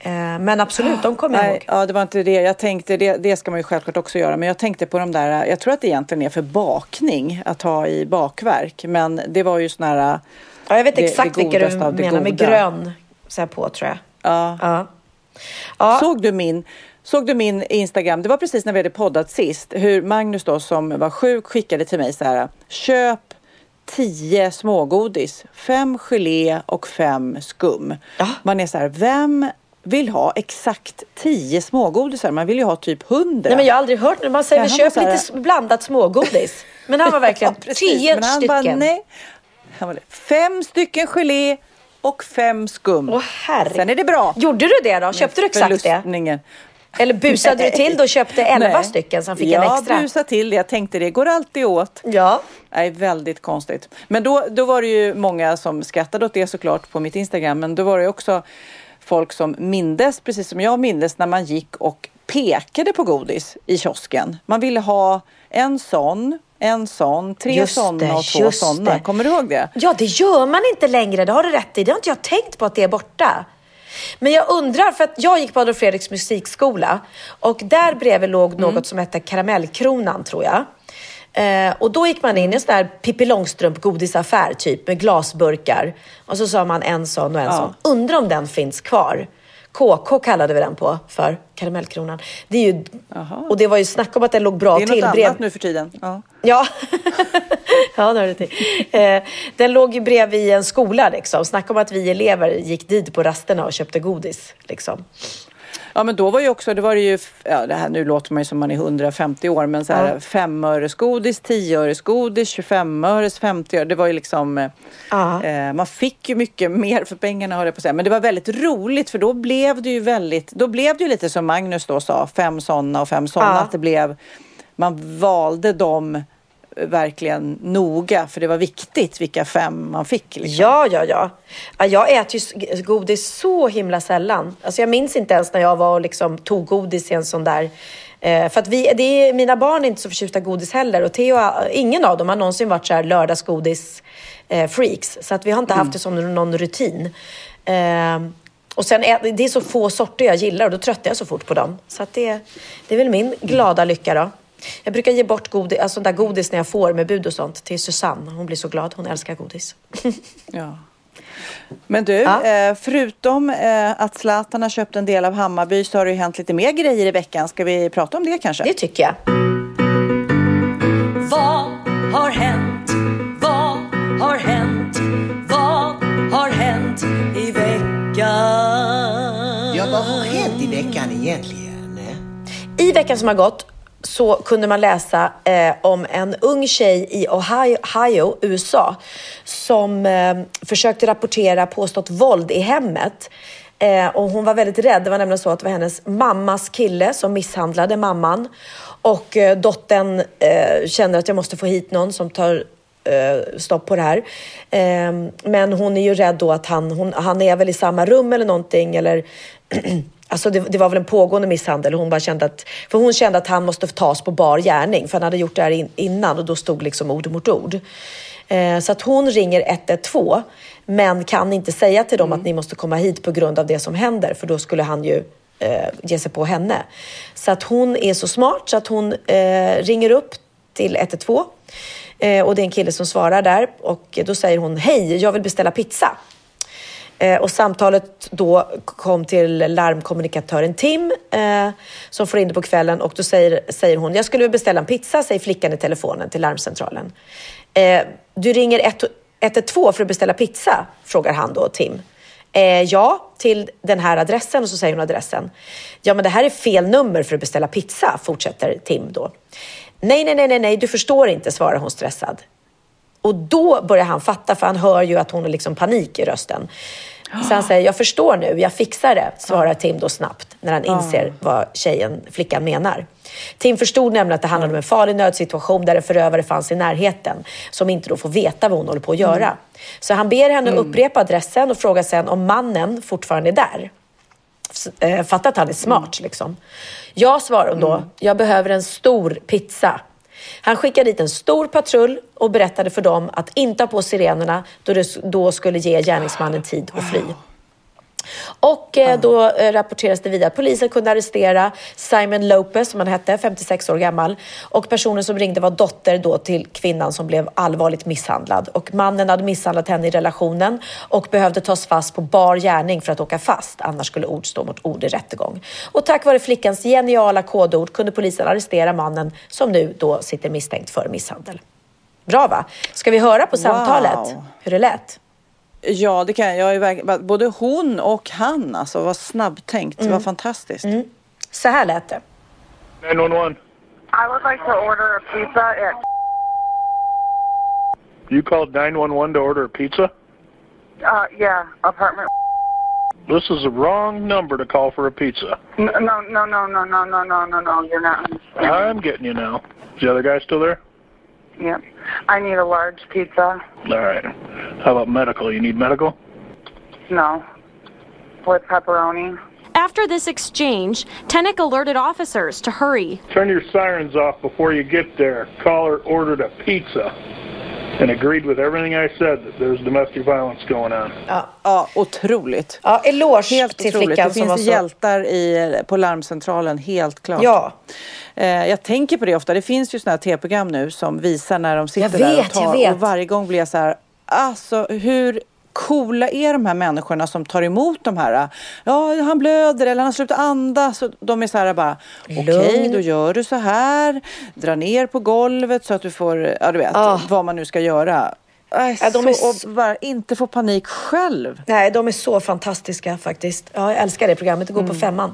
Speaker 3: Eh, men absolut, de kommer jag
Speaker 2: Nej,
Speaker 3: ihåg.
Speaker 2: ja, det var inte det. Jag tänkte, det, det ska man ju självklart också göra, men jag tänkte på de där, jag tror att det egentligen är för bakning att ha i bakverk, men det var ju såna här...
Speaker 3: Ja, jag vet
Speaker 2: det-
Speaker 3: exakt
Speaker 2: det
Speaker 3: vilka du menar med
Speaker 2: goda.
Speaker 3: grön så här på, tror jag.
Speaker 2: Ja.
Speaker 3: Ja. Ja.
Speaker 2: Såg du min? Såg du min Instagram? Det var precis när vi hade poddat sist. Hur Magnus då som var sjuk skickade till mig så här. Köp 10 smågodis, fem gelé och fem skum. Man är så här, vem vill ha exakt 10 smågodisar? Man vill ju ha typ 100.
Speaker 3: Nej, men jag har aldrig hört det. Man säger
Speaker 2: Ja,
Speaker 3: köp
Speaker 2: här-
Speaker 3: lite blandat smågodis. Men han var verkligen
Speaker 2: Ja, precis.
Speaker 3: tio
Speaker 2: Men han
Speaker 3: stycken.
Speaker 2: Bara, nej. Han var, fem stycken gelé och fem skum.
Speaker 3: Åh, herre.
Speaker 2: Sen är det bra.
Speaker 3: Gjorde du det då? Köpte du exakt det? Eller busade du till det och köpte elva
Speaker 2: Nej.
Speaker 3: stycken som fick
Speaker 2: jag
Speaker 3: en extra?
Speaker 2: Jag busade till det. Jag tänkte det går alltid åt.
Speaker 3: Ja.
Speaker 2: Nej, väldigt konstigt. Men då, då var det ju många som skrattade åt det såklart på mitt Instagram. Men då var det också folk som mindes, precis som jag mindes, när man gick och pekade på godis i kiosken. Man ville ha en sån, en sån, tre
Speaker 3: det,
Speaker 2: och två
Speaker 3: det.
Speaker 2: Kommer du ihåg det?
Speaker 3: Ja, det gör man inte längre. Det har du rätt i. Det har inte jag tänkt på att det är borta. Men jag undrar, för att jag gick på Adolf Fredriks musikskola och där bredvid låg
Speaker 2: Mm.
Speaker 3: något som hette Karamellkronan, tror jag. Eh, och då gick man in i en sån där Pippi Långstrump godisaffär typ med glasburkar. Och så sa man en sån och en
Speaker 2: Ja.
Speaker 3: sån. Undrar om den finns kvar. KK kallade vi den på för Karamellkronan. Det är ju, och det var ju snack om att den låg bra
Speaker 2: Det är
Speaker 3: till.
Speaker 2: något
Speaker 3: brev-
Speaker 2: annat nu för tiden. Ja.
Speaker 3: Ja, ja det har du till. Eh, den låg ju bredvid en skola liksom. Snacka om att vi elever gick dit på rasterna och köpte godis. Liksom.
Speaker 2: Ja men då var ju också, det var det ju, ja det här nu låter man ju som man är 150 år men så här
Speaker 3: Ja.
Speaker 2: 5 öres godis, 10 öres godis, 25 öres, 50 öre. Det var ju liksom, eh,
Speaker 3: Ja.
Speaker 2: eh, man fick ju mycket mer för pengarna höll jag på att säga. Men det var väldigt roligt för då blev det ju väldigt, då blev det ju lite som Magnus då sa, fem sådana och fem sådana.
Speaker 3: Ja.
Speaker 2: Att det blev, man valde dem verkligen noga för det var viktigt vilka fem man fick. Liksom.
Speaker 3: Ja, ja, ja. ja jag äter ju godis så himla sällan. Alltså jag minns inte ens när jag var och liksom tog godis i en sån där... Eh, för att vi, det är, mina barn är inte så förtjusta i godis heller och Theo, ingen av dem har någonsin varit så här lördagsgodis eh. Så att vi har inte haft det som någon rutin. Eh, och sen är, det är så få sorter jag gillar och då tröttnar jag så fort på dem. Så att det, det är väl min glada lycka då. Jag brukar ge bort godis, alltså där godis när jag får med bud och sånt till Susanne. Hon blir så glad, hon älskar godis.
Speaker 2: Ja. Men du,
Speaker 3: Ja.
Speaker 2: eh, förutom eh, att Zlatan har köpt en del av Hammarby så har det ju hänt lite mer grejer i veckan. Ska vi prata om det kanske?
Speaker 3: Det tycker jag.
Speaker 8: Vad har hänt? Vad har hänt? Vad har hänt i veckan?
Speaker 9: Ja, vad har hänt i veckan egentligen?
Speaker 3: I veckan som har gått så kunde man läsa eh, om en ung tjej i Ohio, Ohio USA som eh, försökte rapportera påstått våld i hemmet. Eh, och hon var väldigt rädd. Det var nämligen så att det var hennes mammas kille som misshandlade mamman. Och eh, dottern eh, känner att jag måste få hit någon som tar eh, stopp på det här. Eh, men hon är ju rädd då att han, hon, han är väl i samma rum eller någonting eller Alltså det, det var väl en pågående misshandel. Hon bara kände att, för hon kände att han måste tas på bar gärning för han hade gjort det här in, innan och då stod liksom ord mot ord. Eh, så att hon ringer 112 men kan inte säga till dem att ni måste komma hit på grund av det som händer för då skulle han ju eh, ge sig på henne. Så att hon är så smart så att hon eh, ringer upp till 112 eh, och det är en kille som svarar där och då säger hon hej, jag vill beställa pizza. Eh, och samtalet då kom till larmkommunikatören Tim som eh, som får in det på kvällen och då säger, säger hon, jag skulle beställa en pizza, säger flickan i telefonen till larmcentralen. Eh, du ringer 112 för att beställa pizza, frågar han då Tim. Eh, ja, till den här adressen och så säger hon adressen. Ja, men det här är fel nummer för att beställa pizza, fortsätter Tim då. Nej, nej, nej, nej, du förstår inte, svarar hon stressad. Och då börjar han fatta, för han hör ju att hon har liksom panik i rösten. Så han säger, jag förstår nu, jag fixar det, svarar Tim då snabbt när han inser vad tjejen, flickan menar. Tim förstod nämligen att det handlade om en farlig nödsituation där en förövare fanns i närheten som inte då får veta vad hon håller på att göra. Så han ber henne upprepa adressen och frågar sen om mannen fortfarande är där. Eh, Fatta att han är smart liksom. Jag svarar då, jag behöver en stor pizza. Han skickade dit en stor patrull och berättade för dem att inte ha på sirenerna då det då skulle ge gärningsmannen tid att fly. Och eh, då eh, rapporteras det vidare att polisen kunde arrestera Simon Lopez, som han hette, 56 år gammal. Och personen som ringde var dotter då till kvinnan som blev allvarligt misshandlad. Och mannen hade misshandlat henne i relationen och behövde tas fast på bar gärning för att åka fast. Annars skulle ord stå mot ord i rättegång. Och tack vare flickans geniala kodord kunde polisen arrestera mannen som nu då sitter misstänkt för misshandel. Bra va? Ska vi höra på samtalet hur det lät?
Speaker 2: Ja, det kan jag. jag både hon och han alltså var snabbtänkt. Det var
Speaker 3: Mm.
Speaker 2: fantastiskt.
Speaker 3: Så här lät det.
Speaker 10: 911.
Speaker 11: I would like to order a pizza at
Speaker 10: You called 911 to order a pizza?
Speaker 11: uh yeah, apartment
Speaker 10: This is the wrong number to call for a pizza.
Speaker 11: no no no no no no no no no no you're not understanding.
Speaker 10: I'm getting you now. Is the other guy still there?
Speaker 11: Yep. I need a large pizza.
Speaker 10: All right. How about medical? You need medical?
Speaker 11: No. With pepperoni.
Speaker 12: After this exchange, Tennick alerted officers to hurry.
Speaker 10: Turn your sirens off before you get there. Caller ordered a pizza and agreed with everything I said that there's domestic violence going on.
Speaker 3: Ja,
Speaker 2: ja otroligt.
Speaker 3: Ja, eloge
Speaker 2: helt
Speaker 3: till
Speaker 2: otroligt.
Speaker 3: flickan
Speaker 2: Det
Speaker 3: som var
Speaker 2: finns
Speaker 3: så-
Speaker 2: hjältar i, på larmcentralen, helt klart.
Speaker 3: Ja.
Speaker 2: Eh, jag tänker på det ofta. Det finns ju sådana här tv-program nu som visar när de sitter
Speaker 3: Jag
Speaker 2: där
Speaker 3: vet,
Speaker 2: och tar.
Speaker 3: jag vet.
Speaker 2: Och varje gång blir jag så här, alltså hur coola är de här människorna som tar emot de här? Ja, han blöder eller han har slutat andas. De är så här bara, okej,
Speaker 3: Lugn.
Speaker 2: då gör du så här. Dra ner på golvet så att du får, ja du vet,
Speaker 3: Ah.
Speaker 2: vad man nu ska göra. Aj,
Speaker 3: Ja, de
Speaker 2: så,
Speaker 3: är
Speaker 2: och bara inte få panik själv.
Speaker 3: Nej, de är så fantastiska faktiskt. Ja, jag älskar det programmet. Det går
Speaker 2: Mm.
Speaker 3: på femman.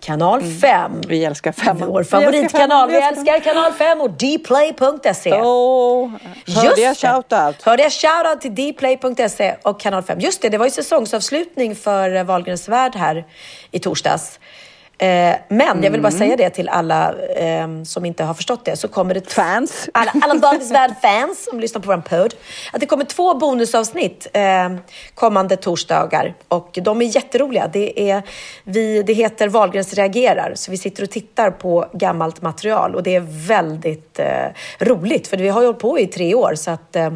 Speaker 3: Kanal 5.
Speaker 2: Vi älskar femman.
Speaker 3: Vår
Speaker 2: Vi älskar
Speaker 3: favoritkanal. Vi älskar kanal 5 och dplay.se.
Speaker 2: Hörde jag shoutout?
Speaker 3: Hörde jag shoutout till dplay.se och kanal 5. Just det, det var ju säsongsavslutning för Wahlgrens värld här i torsdags. Eh, men jag vill bara
Speaker 2: Mm.
Speaker 3: säga det till alla eh, som inte har förstått det. Så kommer det
Speaker 2: Fans.
Speaker 3: alla, alla Wahlgrens värld-fans som lyssnar på vår podd. Att det kommer två bonusavsnitt eh, kommande torsdagar. Och de är jätteroliga. Det, är, vi, det heter Wahlgrens reagerar. Så vi sitter och tittar på gammalt material. Och det är väldigt eh, roligt. För vi har ju hållit på i tre år. Så att eh,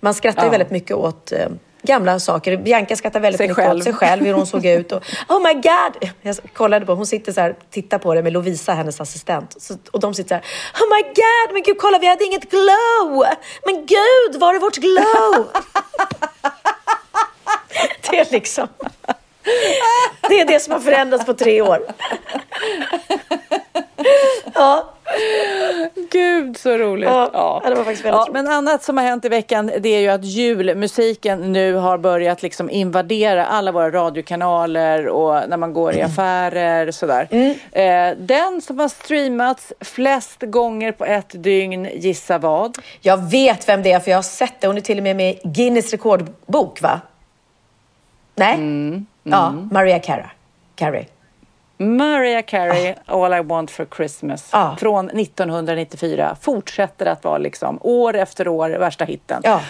Speaker 3: man skrattar
Speaker 2: Ja.
Speaker 3: väldigt mycket åt eh, gamla saker. Bianca skrattar väldigt
Speaker 2: Sig
Speaker 3: mycket
Speaker 2: själv.
Speaker 3: åt sig själv, hur hon såg ut. Och, oh my god! Jag kollade på, hon sitter så här, tittar på det med Lovisa, hennes assistent. Så, och de sitter så här, oh my god, men gud kolla vi hade inget glow! Men gud, var är vårt glow? det är liksom, det är det som har förändrats på tre år. ja.
Speaker 2: Gud så roligt.
Speaker 3: Ja, det var faktiskt väldigt
Speaker 2: ja,
Speaker 3: roligt.
Speaker 2: Men annat som har hänt i veckan det är ju att julmusiken nu har börjat liksom invadera alla våra radiokanaler och när man går i affärer sådär. Eh, den som har streamats flest gånger på ett dygn, gissa vad?
Speaker 3: Jag vet vem det är för jag har sett det. Hon är till och med med i Guinness rekordbok va? Nej? Ja, Maria Cara. Carey.
Speaker 2: Mariah Carey, All I Want For Christmas
Speaker 3: Ja.
Speaker 2: från 1994 fortsätter att vara liksom år efter år värsta hitten.
Speaker 3: Ja.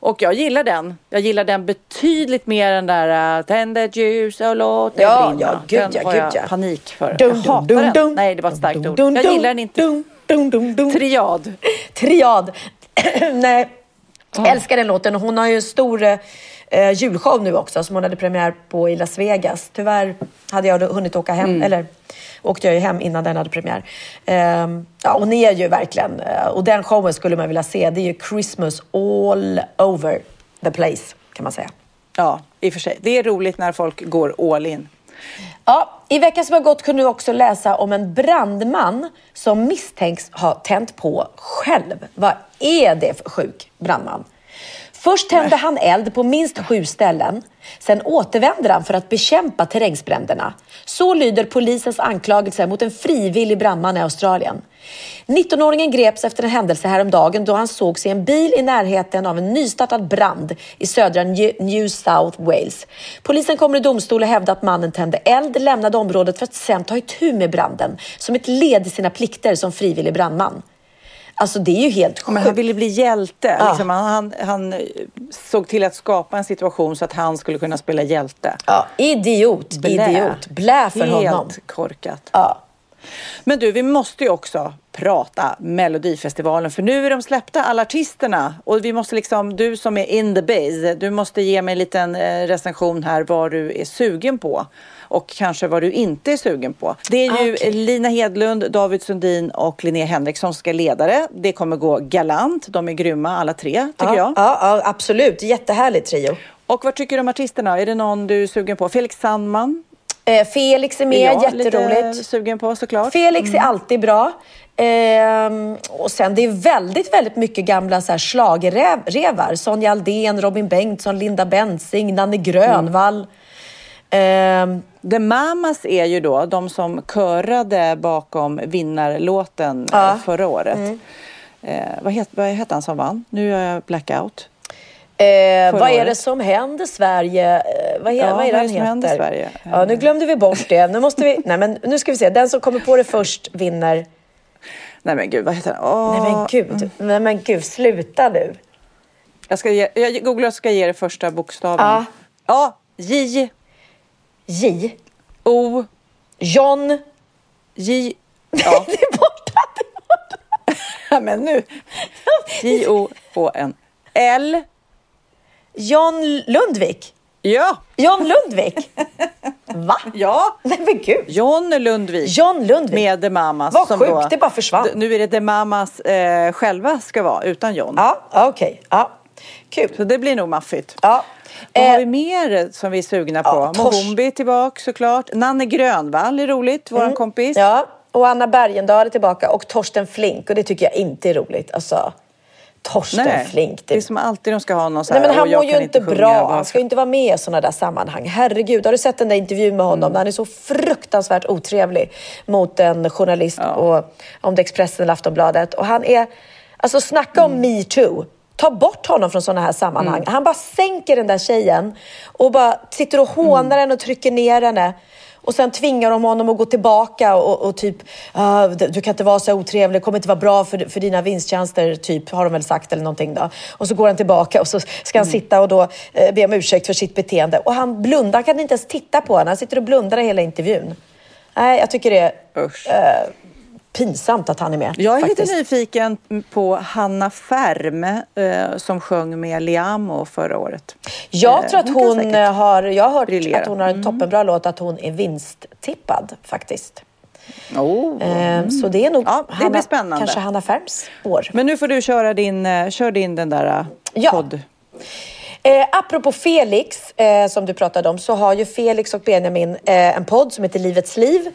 Speaker 2: Och jag gillar den. Jag gillar den betydligt mer än där uh, Tänd ett ljus och låt det
Speaker 3: Ja,
Speaker 2: brinna.
Speaker 3: ja, gud,
Speaker 2: den
Speaker 3: ja,
Speaker 2: har
Speaker 3: gud,
Speaker 2: jag
Speaker 3: ja.
Speaker 2: panik för.
Speaker 3: Dum,
Speaker 2: jag hatar
Speaker 3: dum,
Speaker 2: den.
Speaker 3: dum.
Speaker 2: Nej, det var ett starkt ord. Jag gillar den inte. Triad.
Speaker 3: Triad. Nej, älskar den låten. Hon har ju en stor eh, julshow nu också som hon hade premiär på i Las Vegas. Tyvärr hade jag hunnit åka hem,
Speaker 2: Mm.
Speaker 3: eller åkte jag ju hem innan den hade premiär. Ehm, ja, hon är ju verkligen, eh, och den showen skulle man vilja se. Det är ju Christmas all over the place kan man säga.
Speaker 2: Ja, i och för sig. Det är roligt när folk går all in.
Speaker 3: Ja, I veckan som har gått kunde vi också läsa om en brandman som misstänks ha tänt på själv. Vad är det för sjuk brandman? Först tände han eld på minst sju ställen. Sen återvänder han för att bekämpa terrängsbränderna. Så lyder polisens anklagelser mot en frivillig brandman i Australien. 19-åringen greps efter en händelse häromdagen då han sågs i en bil i närheten av en nystartad brand i södra New New South Wales. Polisen kommer i domstol och hävdar att mannen tände eld, lämnade området för att sen ta itu med branden som ett led i sina plikter som frivillig brandman. Alltså det är ju helt sjukt.
Speaker 2: Men han ville bli hjälte.
Speaker 3: Ja.
Speaker 2: Liksom, han, han, såg till att skapa en situation så att han skulle kunna spela hjälte.
Speaker 3: Ja, idiot,
Speaker 2: Blä.
Speaker 3: idiot. Blä för
Speaker 2: Helt
Speaker 3: honom.
Speaker 2: korkat.
Speaker 3: Ja.
Speaker 2: Men du, vi måste ju också prata Melodifestivalen för nu är de släppta, alla artisterna. Och vi måste liksom, du som är in the base, du måste ge mig en liten eh, recension här vad du är sugen på. Och kanske vad du inte är sugen på. Det är ju
Speaker 3: Okej.
Speaker 2: Lina Hedlund, David Sundin och Linnea Henriksson som ska leda det. Det kommer gå galant. De är grymma alla tre, tycker
Speaker 3: ja,
Speaker 2: jag.
Speaker 3: Ja, ja, absolut. Jättehärlig trio.
Speaker 2: Och vad tycker du om artisterna? Är det någon du är sugen på? Felix Sandman?
Speaker 3: Eh, Felix är
Speaker 2: är
Speaker 3: med,
Speaker 2: jag
Speaker 3: jätteroligt.
Speaker 2: lite sugen på såklart.
Speaker 3: Felix är alltid bra. Ehm, och sen det är väldigt, väldigt mycket gamla så här, schlagerrevar. Sonja Aldén, Robin Bengtsson, Linda Bensing, Nanne Grönvall. Ehm,
Speaker 2: The Mamas är ju då de som körade bakom vinnarlåten
Speaker 3: Ja.
Speaker 2: eh, förra året.
Speaker 3: Mm.
Speaker 2: Eh, vad, het, vad hette han som vann? Nu är jag blackout.
Speaker 3: Eh, vad är det som händer Sverige? Eh, vad, he-
Speaker 2: Ja,
Speaker 3: vad är det
Speaker 2: vad är
Speaker 3: han
Speaker 2: det som händer
Speaker 3: heter?
Speaker 2: Sverige?
Speaker 3: Ja, nu glömde vi bort det. Nu måste vi... Nej, men nu ska vi se. Den som kommer på det först vinner.
Speaker 2: Nej men gud, vad heter han? Åh,
Speaker 3: Nej men gud. Nej men gud, sluta nu.
Speaker 2: Jag, ska ge, jag googlar och ska ge det första bokstaven.
Speaker 3: Ja.
Speaker 2: Ja, J,
Speaker 3: J.
Speaker 2: O,
Speaker 3: John.
Speaker 2: J. Ja.
Speaker 3: Det är borta. Det är borta.
Speaker 2: Ja, men nu. J, O, H, N. L.
Speaker 3: John Lundvik.
Speaker 2: Ja,
Speaker 3: John Lundvik. Va?
Speaker 2: ja.
Speaker 3: Nej men gud.
Speaker 2: John Lundvik.
Speaker 3: John Lundvik.
Speaker 2: Med The Mamas.
Speaker 3: Vad sjukt, det bara försvann.
Speaker 2: Nu är det The Mamas eh, själva ska vara, utan John.
Speaker 3: Ja, okej. Ja. Kul.
Speaker 2: Så det blir nog maffigt.
Speaker 3: Ja.
Speaker 2: Vad har
Speaker 3: Eh,
Speaker 2: vi mer som vi är sugna på?
Speaker 3: ja, tors-
Speaker 2: Mohombi är tillbaka såklart. Nanne Grönvall är roligt, våran kompis.
Speaker 3: Ja, och Anna Bergendahl är tillbaka och Torsten Flink och det tycker jag inte är roligt. Alltså, Torsten
Speaker 2: Nej,
Speaker 3: Flink.
Speaker 2: det är som alltid de ska ha någon så
Speaker 3: Nej,
Speaker 2: här,
Speaker 3: men han
Speaker 2: "Åh, jag
Speaker 3: mår ju inte bra. Han ska ju inte vara med i sådana där sammanhang. Herregud, har du sett den där intervjun med honom?
Speaker 2: Mm.
Speaker 3: Han är så fruktansvärt otrevlig mot en journalist på, om det Expressen eller Aftonbladet. Och han är, alltså snacka om
Speaker 2: Mm.
Speaker 3: metoo. Ta bort honom från sådana här sammanhang.
Speaker 2: Mm.
Speaker 3: Han bara sänker den där tjejen och bara sitter och hånar
Speaker 2: Mm.
Speaker 3: henne och trycker ner henne. Och sen tvingar de honom att gå tillbaka och, och typ, "Ah, du kan inte vara så otrevlig, det kommer inte vara bra för, för dina vinsttjänster, typ, har de väl sagt eller någonting då. Och så går han tillbaka och så ska han sitta och då eh, be om ursäkt för sitt beteende. Och han blundar, han kan inte ens titta på henne, han sitter och blundar hela intervjun. Nej, jag tycker det är eh, pinsamt att han är med.
Speaker 2: Jag är
Speaker 3: faktiskt.
Speaker 2: lite nyfiken på Hanna Färm eh, som sjöng med Liamo förra året.
Speaker 3: Jag
Speaker 2: Eh,
Speaker 3: tror att
Speaker 2: kan
Speaker 3: hon
Speaker 2: säkert
Speaker 3: har, jag har hört
Speaker 2: briljera.
Speaker 3: att hon har en toppenbra låt, att hon är vinsttippad faktiskt.
Speaker 2: Oh.
Speaker 3: Eh, Så det är nog
Speaker 2: Ja, det
Speaker 3: Hanna,
Speaker 2: blir spännande.
Speaker 3: kanske Hanna Färms år.
Speaker 2: Men nu får du köra din, eh, kör din den där eh,
Speaker 3: Ja.
Speaker 2: podd.
Speaker 3: Eh, apropå Felix, eh, som du pratade om, så har ju Felix och Benjamin eh, en podd som heter Livets liv.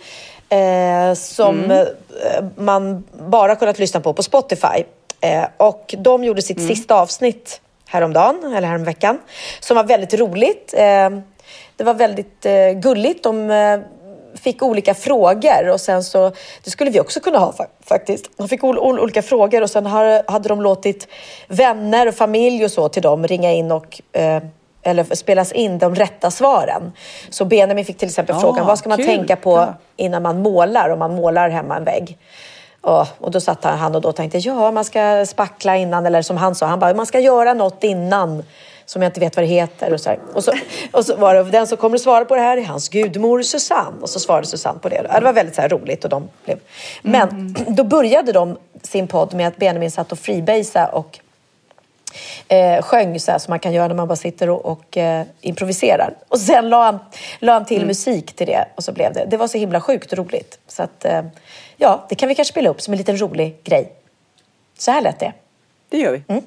Speaker 3: Eh, som
Speaker 2: Mm.
Speaker 3: eh, man bara kunnat lyssna på på Spotify. Eh, och de gjorde sitt
Speaker 2: Mm.
Speaker 3: sista avsnitt häromdagen, eller häromveckan, som var väldigt roligt. Eh, det var väldigt eh, gulligt. De eh, fick olika frågor och sen så, det skulle vi också kunna ha fa- faktiskt. De fick ol- ol- olika frågor och sen har, hade de låtit vänner och familj och så till dem ringa in och eller spelas in de rätta svaren. Så Benjamin fick till exempel
Speaker 2: Ja,
Speaker 3: frågan, vad ska man
Speaker 2: kul.
Speaker 3: tänka på innan man målar, om man målar hemma en vägg? Ja, och då satt han och då tänkte, ja man ska spackla innan, eller som han sa, han bara, man ska göra något innan som jag inte vet vad det heter. Och så, här. och så, och så var det, den som kommer att svara på det här är hans gudmor Susanne. Och så svarade Susanne på det. Det var väldigt så här roligt. Och de blev. Men då började de sin podd med att Benjamin satt och freebasade och eh, sjöng så här som man kan göra när man bara sitter och, och eh, improviserar. Och sen la han, la han till musik till det och så blev det. Det var så himla sjukt roligt. Så att, eh, ja, det kan vi kanske spela upp som en liten rolig grej. Så här lät det.
Speaker 2: Det gör vi.
Speaker 3: Mm.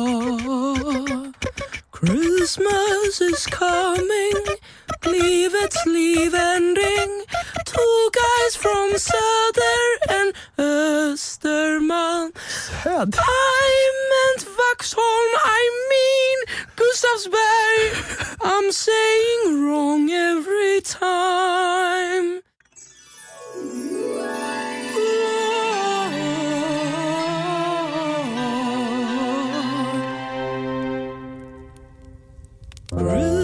Speaker 13: Christmas is coming, leave its leave and ring. Two guys from Söder and Östermalm. I meant Vaxholm, I mean Gustavsberg. I'm saying wrong every time.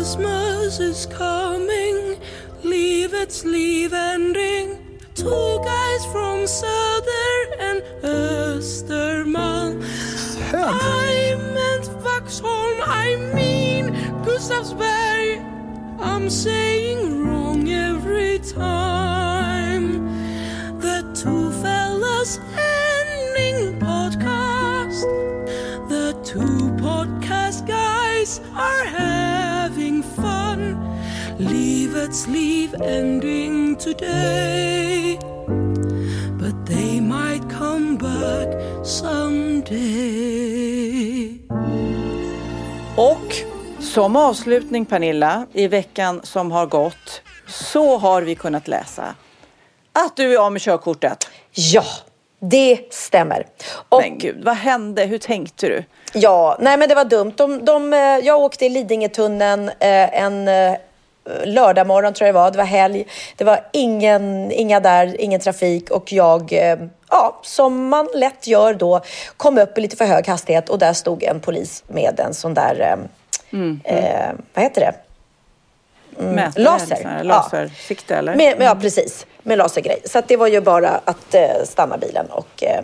Speaker 13: Christmas is coming, livets livändring. Two guys from Söder and Östermalm. I meant Vaxholm, I mean Gustavsberg. I'm saying wrong every time. The two fellas Livets liv ending today. But they might come back someday.
Speaker 2: Och som avslutning Pernilla, i veckan som har gått så har vi kunnat läsa att du är av med körkortet.
Speaker 3: Ja, det stämmer. Och,
Speaker 2: Men gud, vad hände? Hur tänkte du?
Speaker 3: Ja, nej men det var dumt. De, de, eh, jag åkte i Lidingötunneln eh, en eh, lördag morgon tror jag det var. Det var helg. Det var ingen, inga där, ingen trafik och jag, eh, ja, som man lätt gör då, kom upp i lite för hög hastighet och där stod en polis med en sån där, eh, eh, vad heter det? Mm,
Speaker 2: Mätare,
Speaker 3: laser.
Speaker 2: liksom, eller
Speaker 3: Ja.
Speaker 2: Lasersikte eller?
Speaker 3: Med, med, ja, precis. Med lasergrej. Så att det var ju bara att eh, stanna bilen och eh,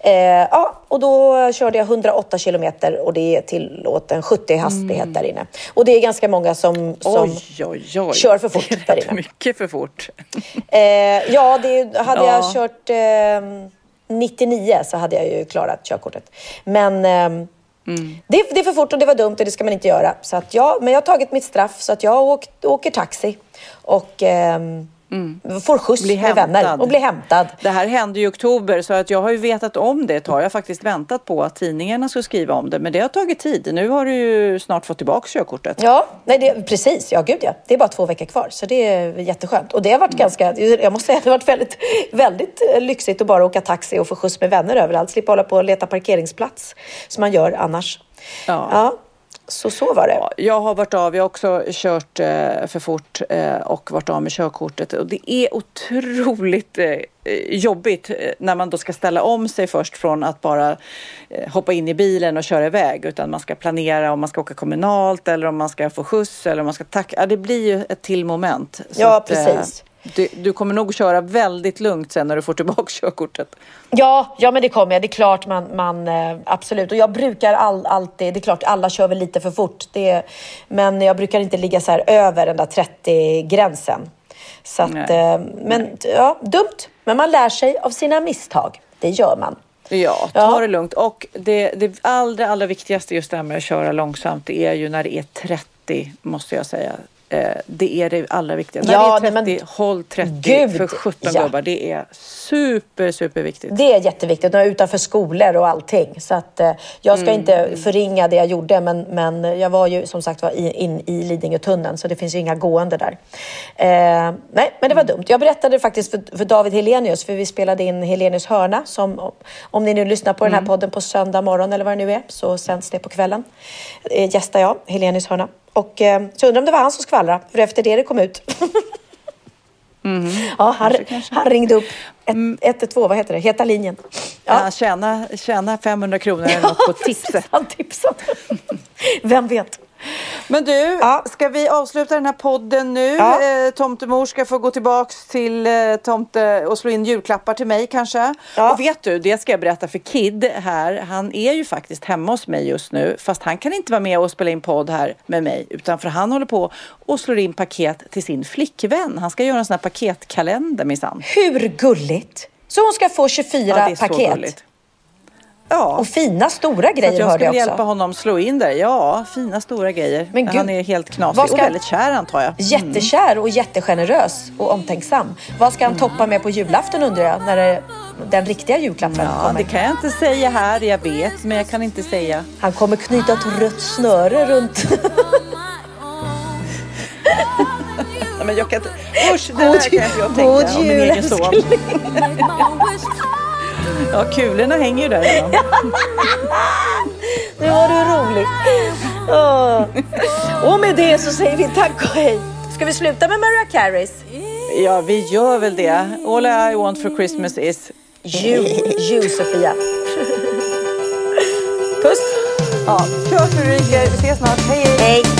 Speaker 3: eh, ja, och då körde jag 108 kilometer och det är tillåten 70 hastighet där inne. Och det är ganska många som, som
Speaker 2: Mm. Oj, oj, oj.
Speaker 3: kör för fort
Speaker 2: Det är
Speaker 3: där inne.
Speaker 2: mycket för fort.
Speaker 3: Eh, ja, det, hade
Speaker 2: Ja.
Speaker 3: jag kört eh, 99 så hade jag ju klarat körkortet. Men ehm, det, det är för fort och det var dumt och det ska man inte göra. Så att ja, men jag har tagit mitt straff så att jag åkt, åker taxi. Och ehm, får skjuts
Speaker 2: Bli
Speaker 3: med vänner och blir hämtad.
Speaker 2: Det här hände i oktober så att jag har ju vetat om det ett tag. Jag har faktiskt väntat på att tidningarna ska skriva om det. Men det har tagit tid. Nu har du ju snart fått tillbaka körkortet.
Speaker 3: Ja, nej, det, precis. Ja, gud ja. Det är bara två veckor kvar, så det är jätteskönt. Och det har varit ganska, jag måste säga, det har varit väldigt, väldigt lyxigt att bara åka taxi och få skjuts med vänner överallt. Slippa hålla på och leta parkeringsplats som man gör annars.
Speaker 2: Ja.
Speaker 3: Så så var det.
Speaker 2: Jag har varit av, jag har också kört eh, för fort eh, och varit av med körkortet. Och det är otroligt eh, jobbigt när man då ska ställa om sig först från att bara hoppa in i bilen och köra iväg. Utan man ska planera om man ska åka kommunalt eller om man ska få skjuts eller om man ska tacka. Ja, det blir ju ett till moment.
Speaker 3: Ja,
Speaker 2: att,
Speaker 3: precis.
Speaker 2: Du, du kommer nog köra väldigt lugnt sen när du får tillbaka körkortet.
Speaker 3: Ja, ja men det kommer jag. Det är klart man, man eh, absolut. Och jag brukar all, alltid, det är klart alla kör väl lite för fort. Det, men jag brukar inte ligga så här över den där 30-gränsen. Så att,
Speaker 2: Nej.
Speaker 3: eh, men ja, dumt. Men man lär sig av sina misstag. Det gör man.
Speaker 2: Ja, ta det lugnt. Och det, det allra, allra viktigaste just det här med att köra långsamt, det är ju när det är 30, måste jag säga. Eh, det är det allra viktigaste.
Speaker 3: Ja,
Speaker 2: när det är
Speaker 3: nej,
Speaker 2: 30,
Speaker 3: men-
Speaker 2: håll 30
Speaker 3: Gud,
Speaker 2: för 17
Speaker 3: ja.
Speaker 2: gubbar. Det är super, super viktigt.
Speaker 3: Det är jätteviktigt, och utanför skolor och allting. Så att, eh, jag ska
Speaker 2: Mm.
Speaker 3: inte förringa det jag gjorde, men, men jag var ju som sagt var in i Lidingötunneln, så det finns ju inga gående där. Eh, nej, men det var dumt. Jag berättade faktiskt för, för David Helenius, för vi spelade in Helenius hörna, som om ni nu lyssnar på den här podden på söndag morgon eller vad det nu är, så sänds det på kvällen. Eh, gästar jag Helenius hörna. Och eh, så undrar om det var han som skvallrade, för efter det det kom ut. Ja, han, han ringde upp 112, vad heter det, Heta linjen.
Speaker 2: Ja. tjäna, tjäna 500 kronor eller något på tipset.
Speaker 3: Han tipsade. Vem vet?
Speaker 2: Men du, ska vi avsluta den här podden nu?
Speaker 3: Ja.
Speaker 2: Eh, tomtemor ska få gå tillbaks till eh, tomte och slå in julklappar till mig kanske. Och vet du, det ska jag berätta för Kid här. Han är ju faktiskt hemma hos mig just nu. Fast han kan inte vara med och spela in podd här med mig. Utan för han håller på och slår in paket till sin flickvän. Han ska göra en sån här paketkalender minsann.
Speaker 3: Hur gulligt? Så hon ska få 24
Speaker 2: Ja, det är så
Speaker 3: paket?
Speaker 2: gulligt. Ja.
Speaker 3: Och fina stora grejer
Speaker 2: jag
Speaker 3: hörde
Speaker 2: ska
Speaker 3: jag också.
Speaker 2: hjälpa honom slå in där. Ja, fina stora grejer.
Speaker 3: Men gud,
Speaker 2: han är helt knasig
Speaker 3: ska-
Speaker 2: och väldigt kär antar jag.
Speaker 3: Jättekär och jättegenerös och omtänksam. Vad ska han toppa med på julafton undrar jag, när det, den riktiga julklappen
Speaker 2: Ja,
Speaker 3: kommer?
Speaker 2: det kan jag inte säga här. Jag vet, men jag kan inte säga.
Speaker 3: Han kommer knyta ett rött snöre runt.
Speaker 2: Nej, men jag kan inte... Usch, det
Speaker 3: God
Speaker 2: där kan jag tänka om min egen son. Ja, kulorna hänger ju där.
Speaker 3: Nu var du rolig. Och med det så säger vi tack och hej. Ska vi sluta med Mariah Careys?
Speaker 2: ja, vi gör väl det. All I want for Christmas is...
Speaker 3: You, you Sofia. Puss!
Speaker 2: Ja, du ryker. Vi ses snart. Hej, hej!
Speaker 3: Hej!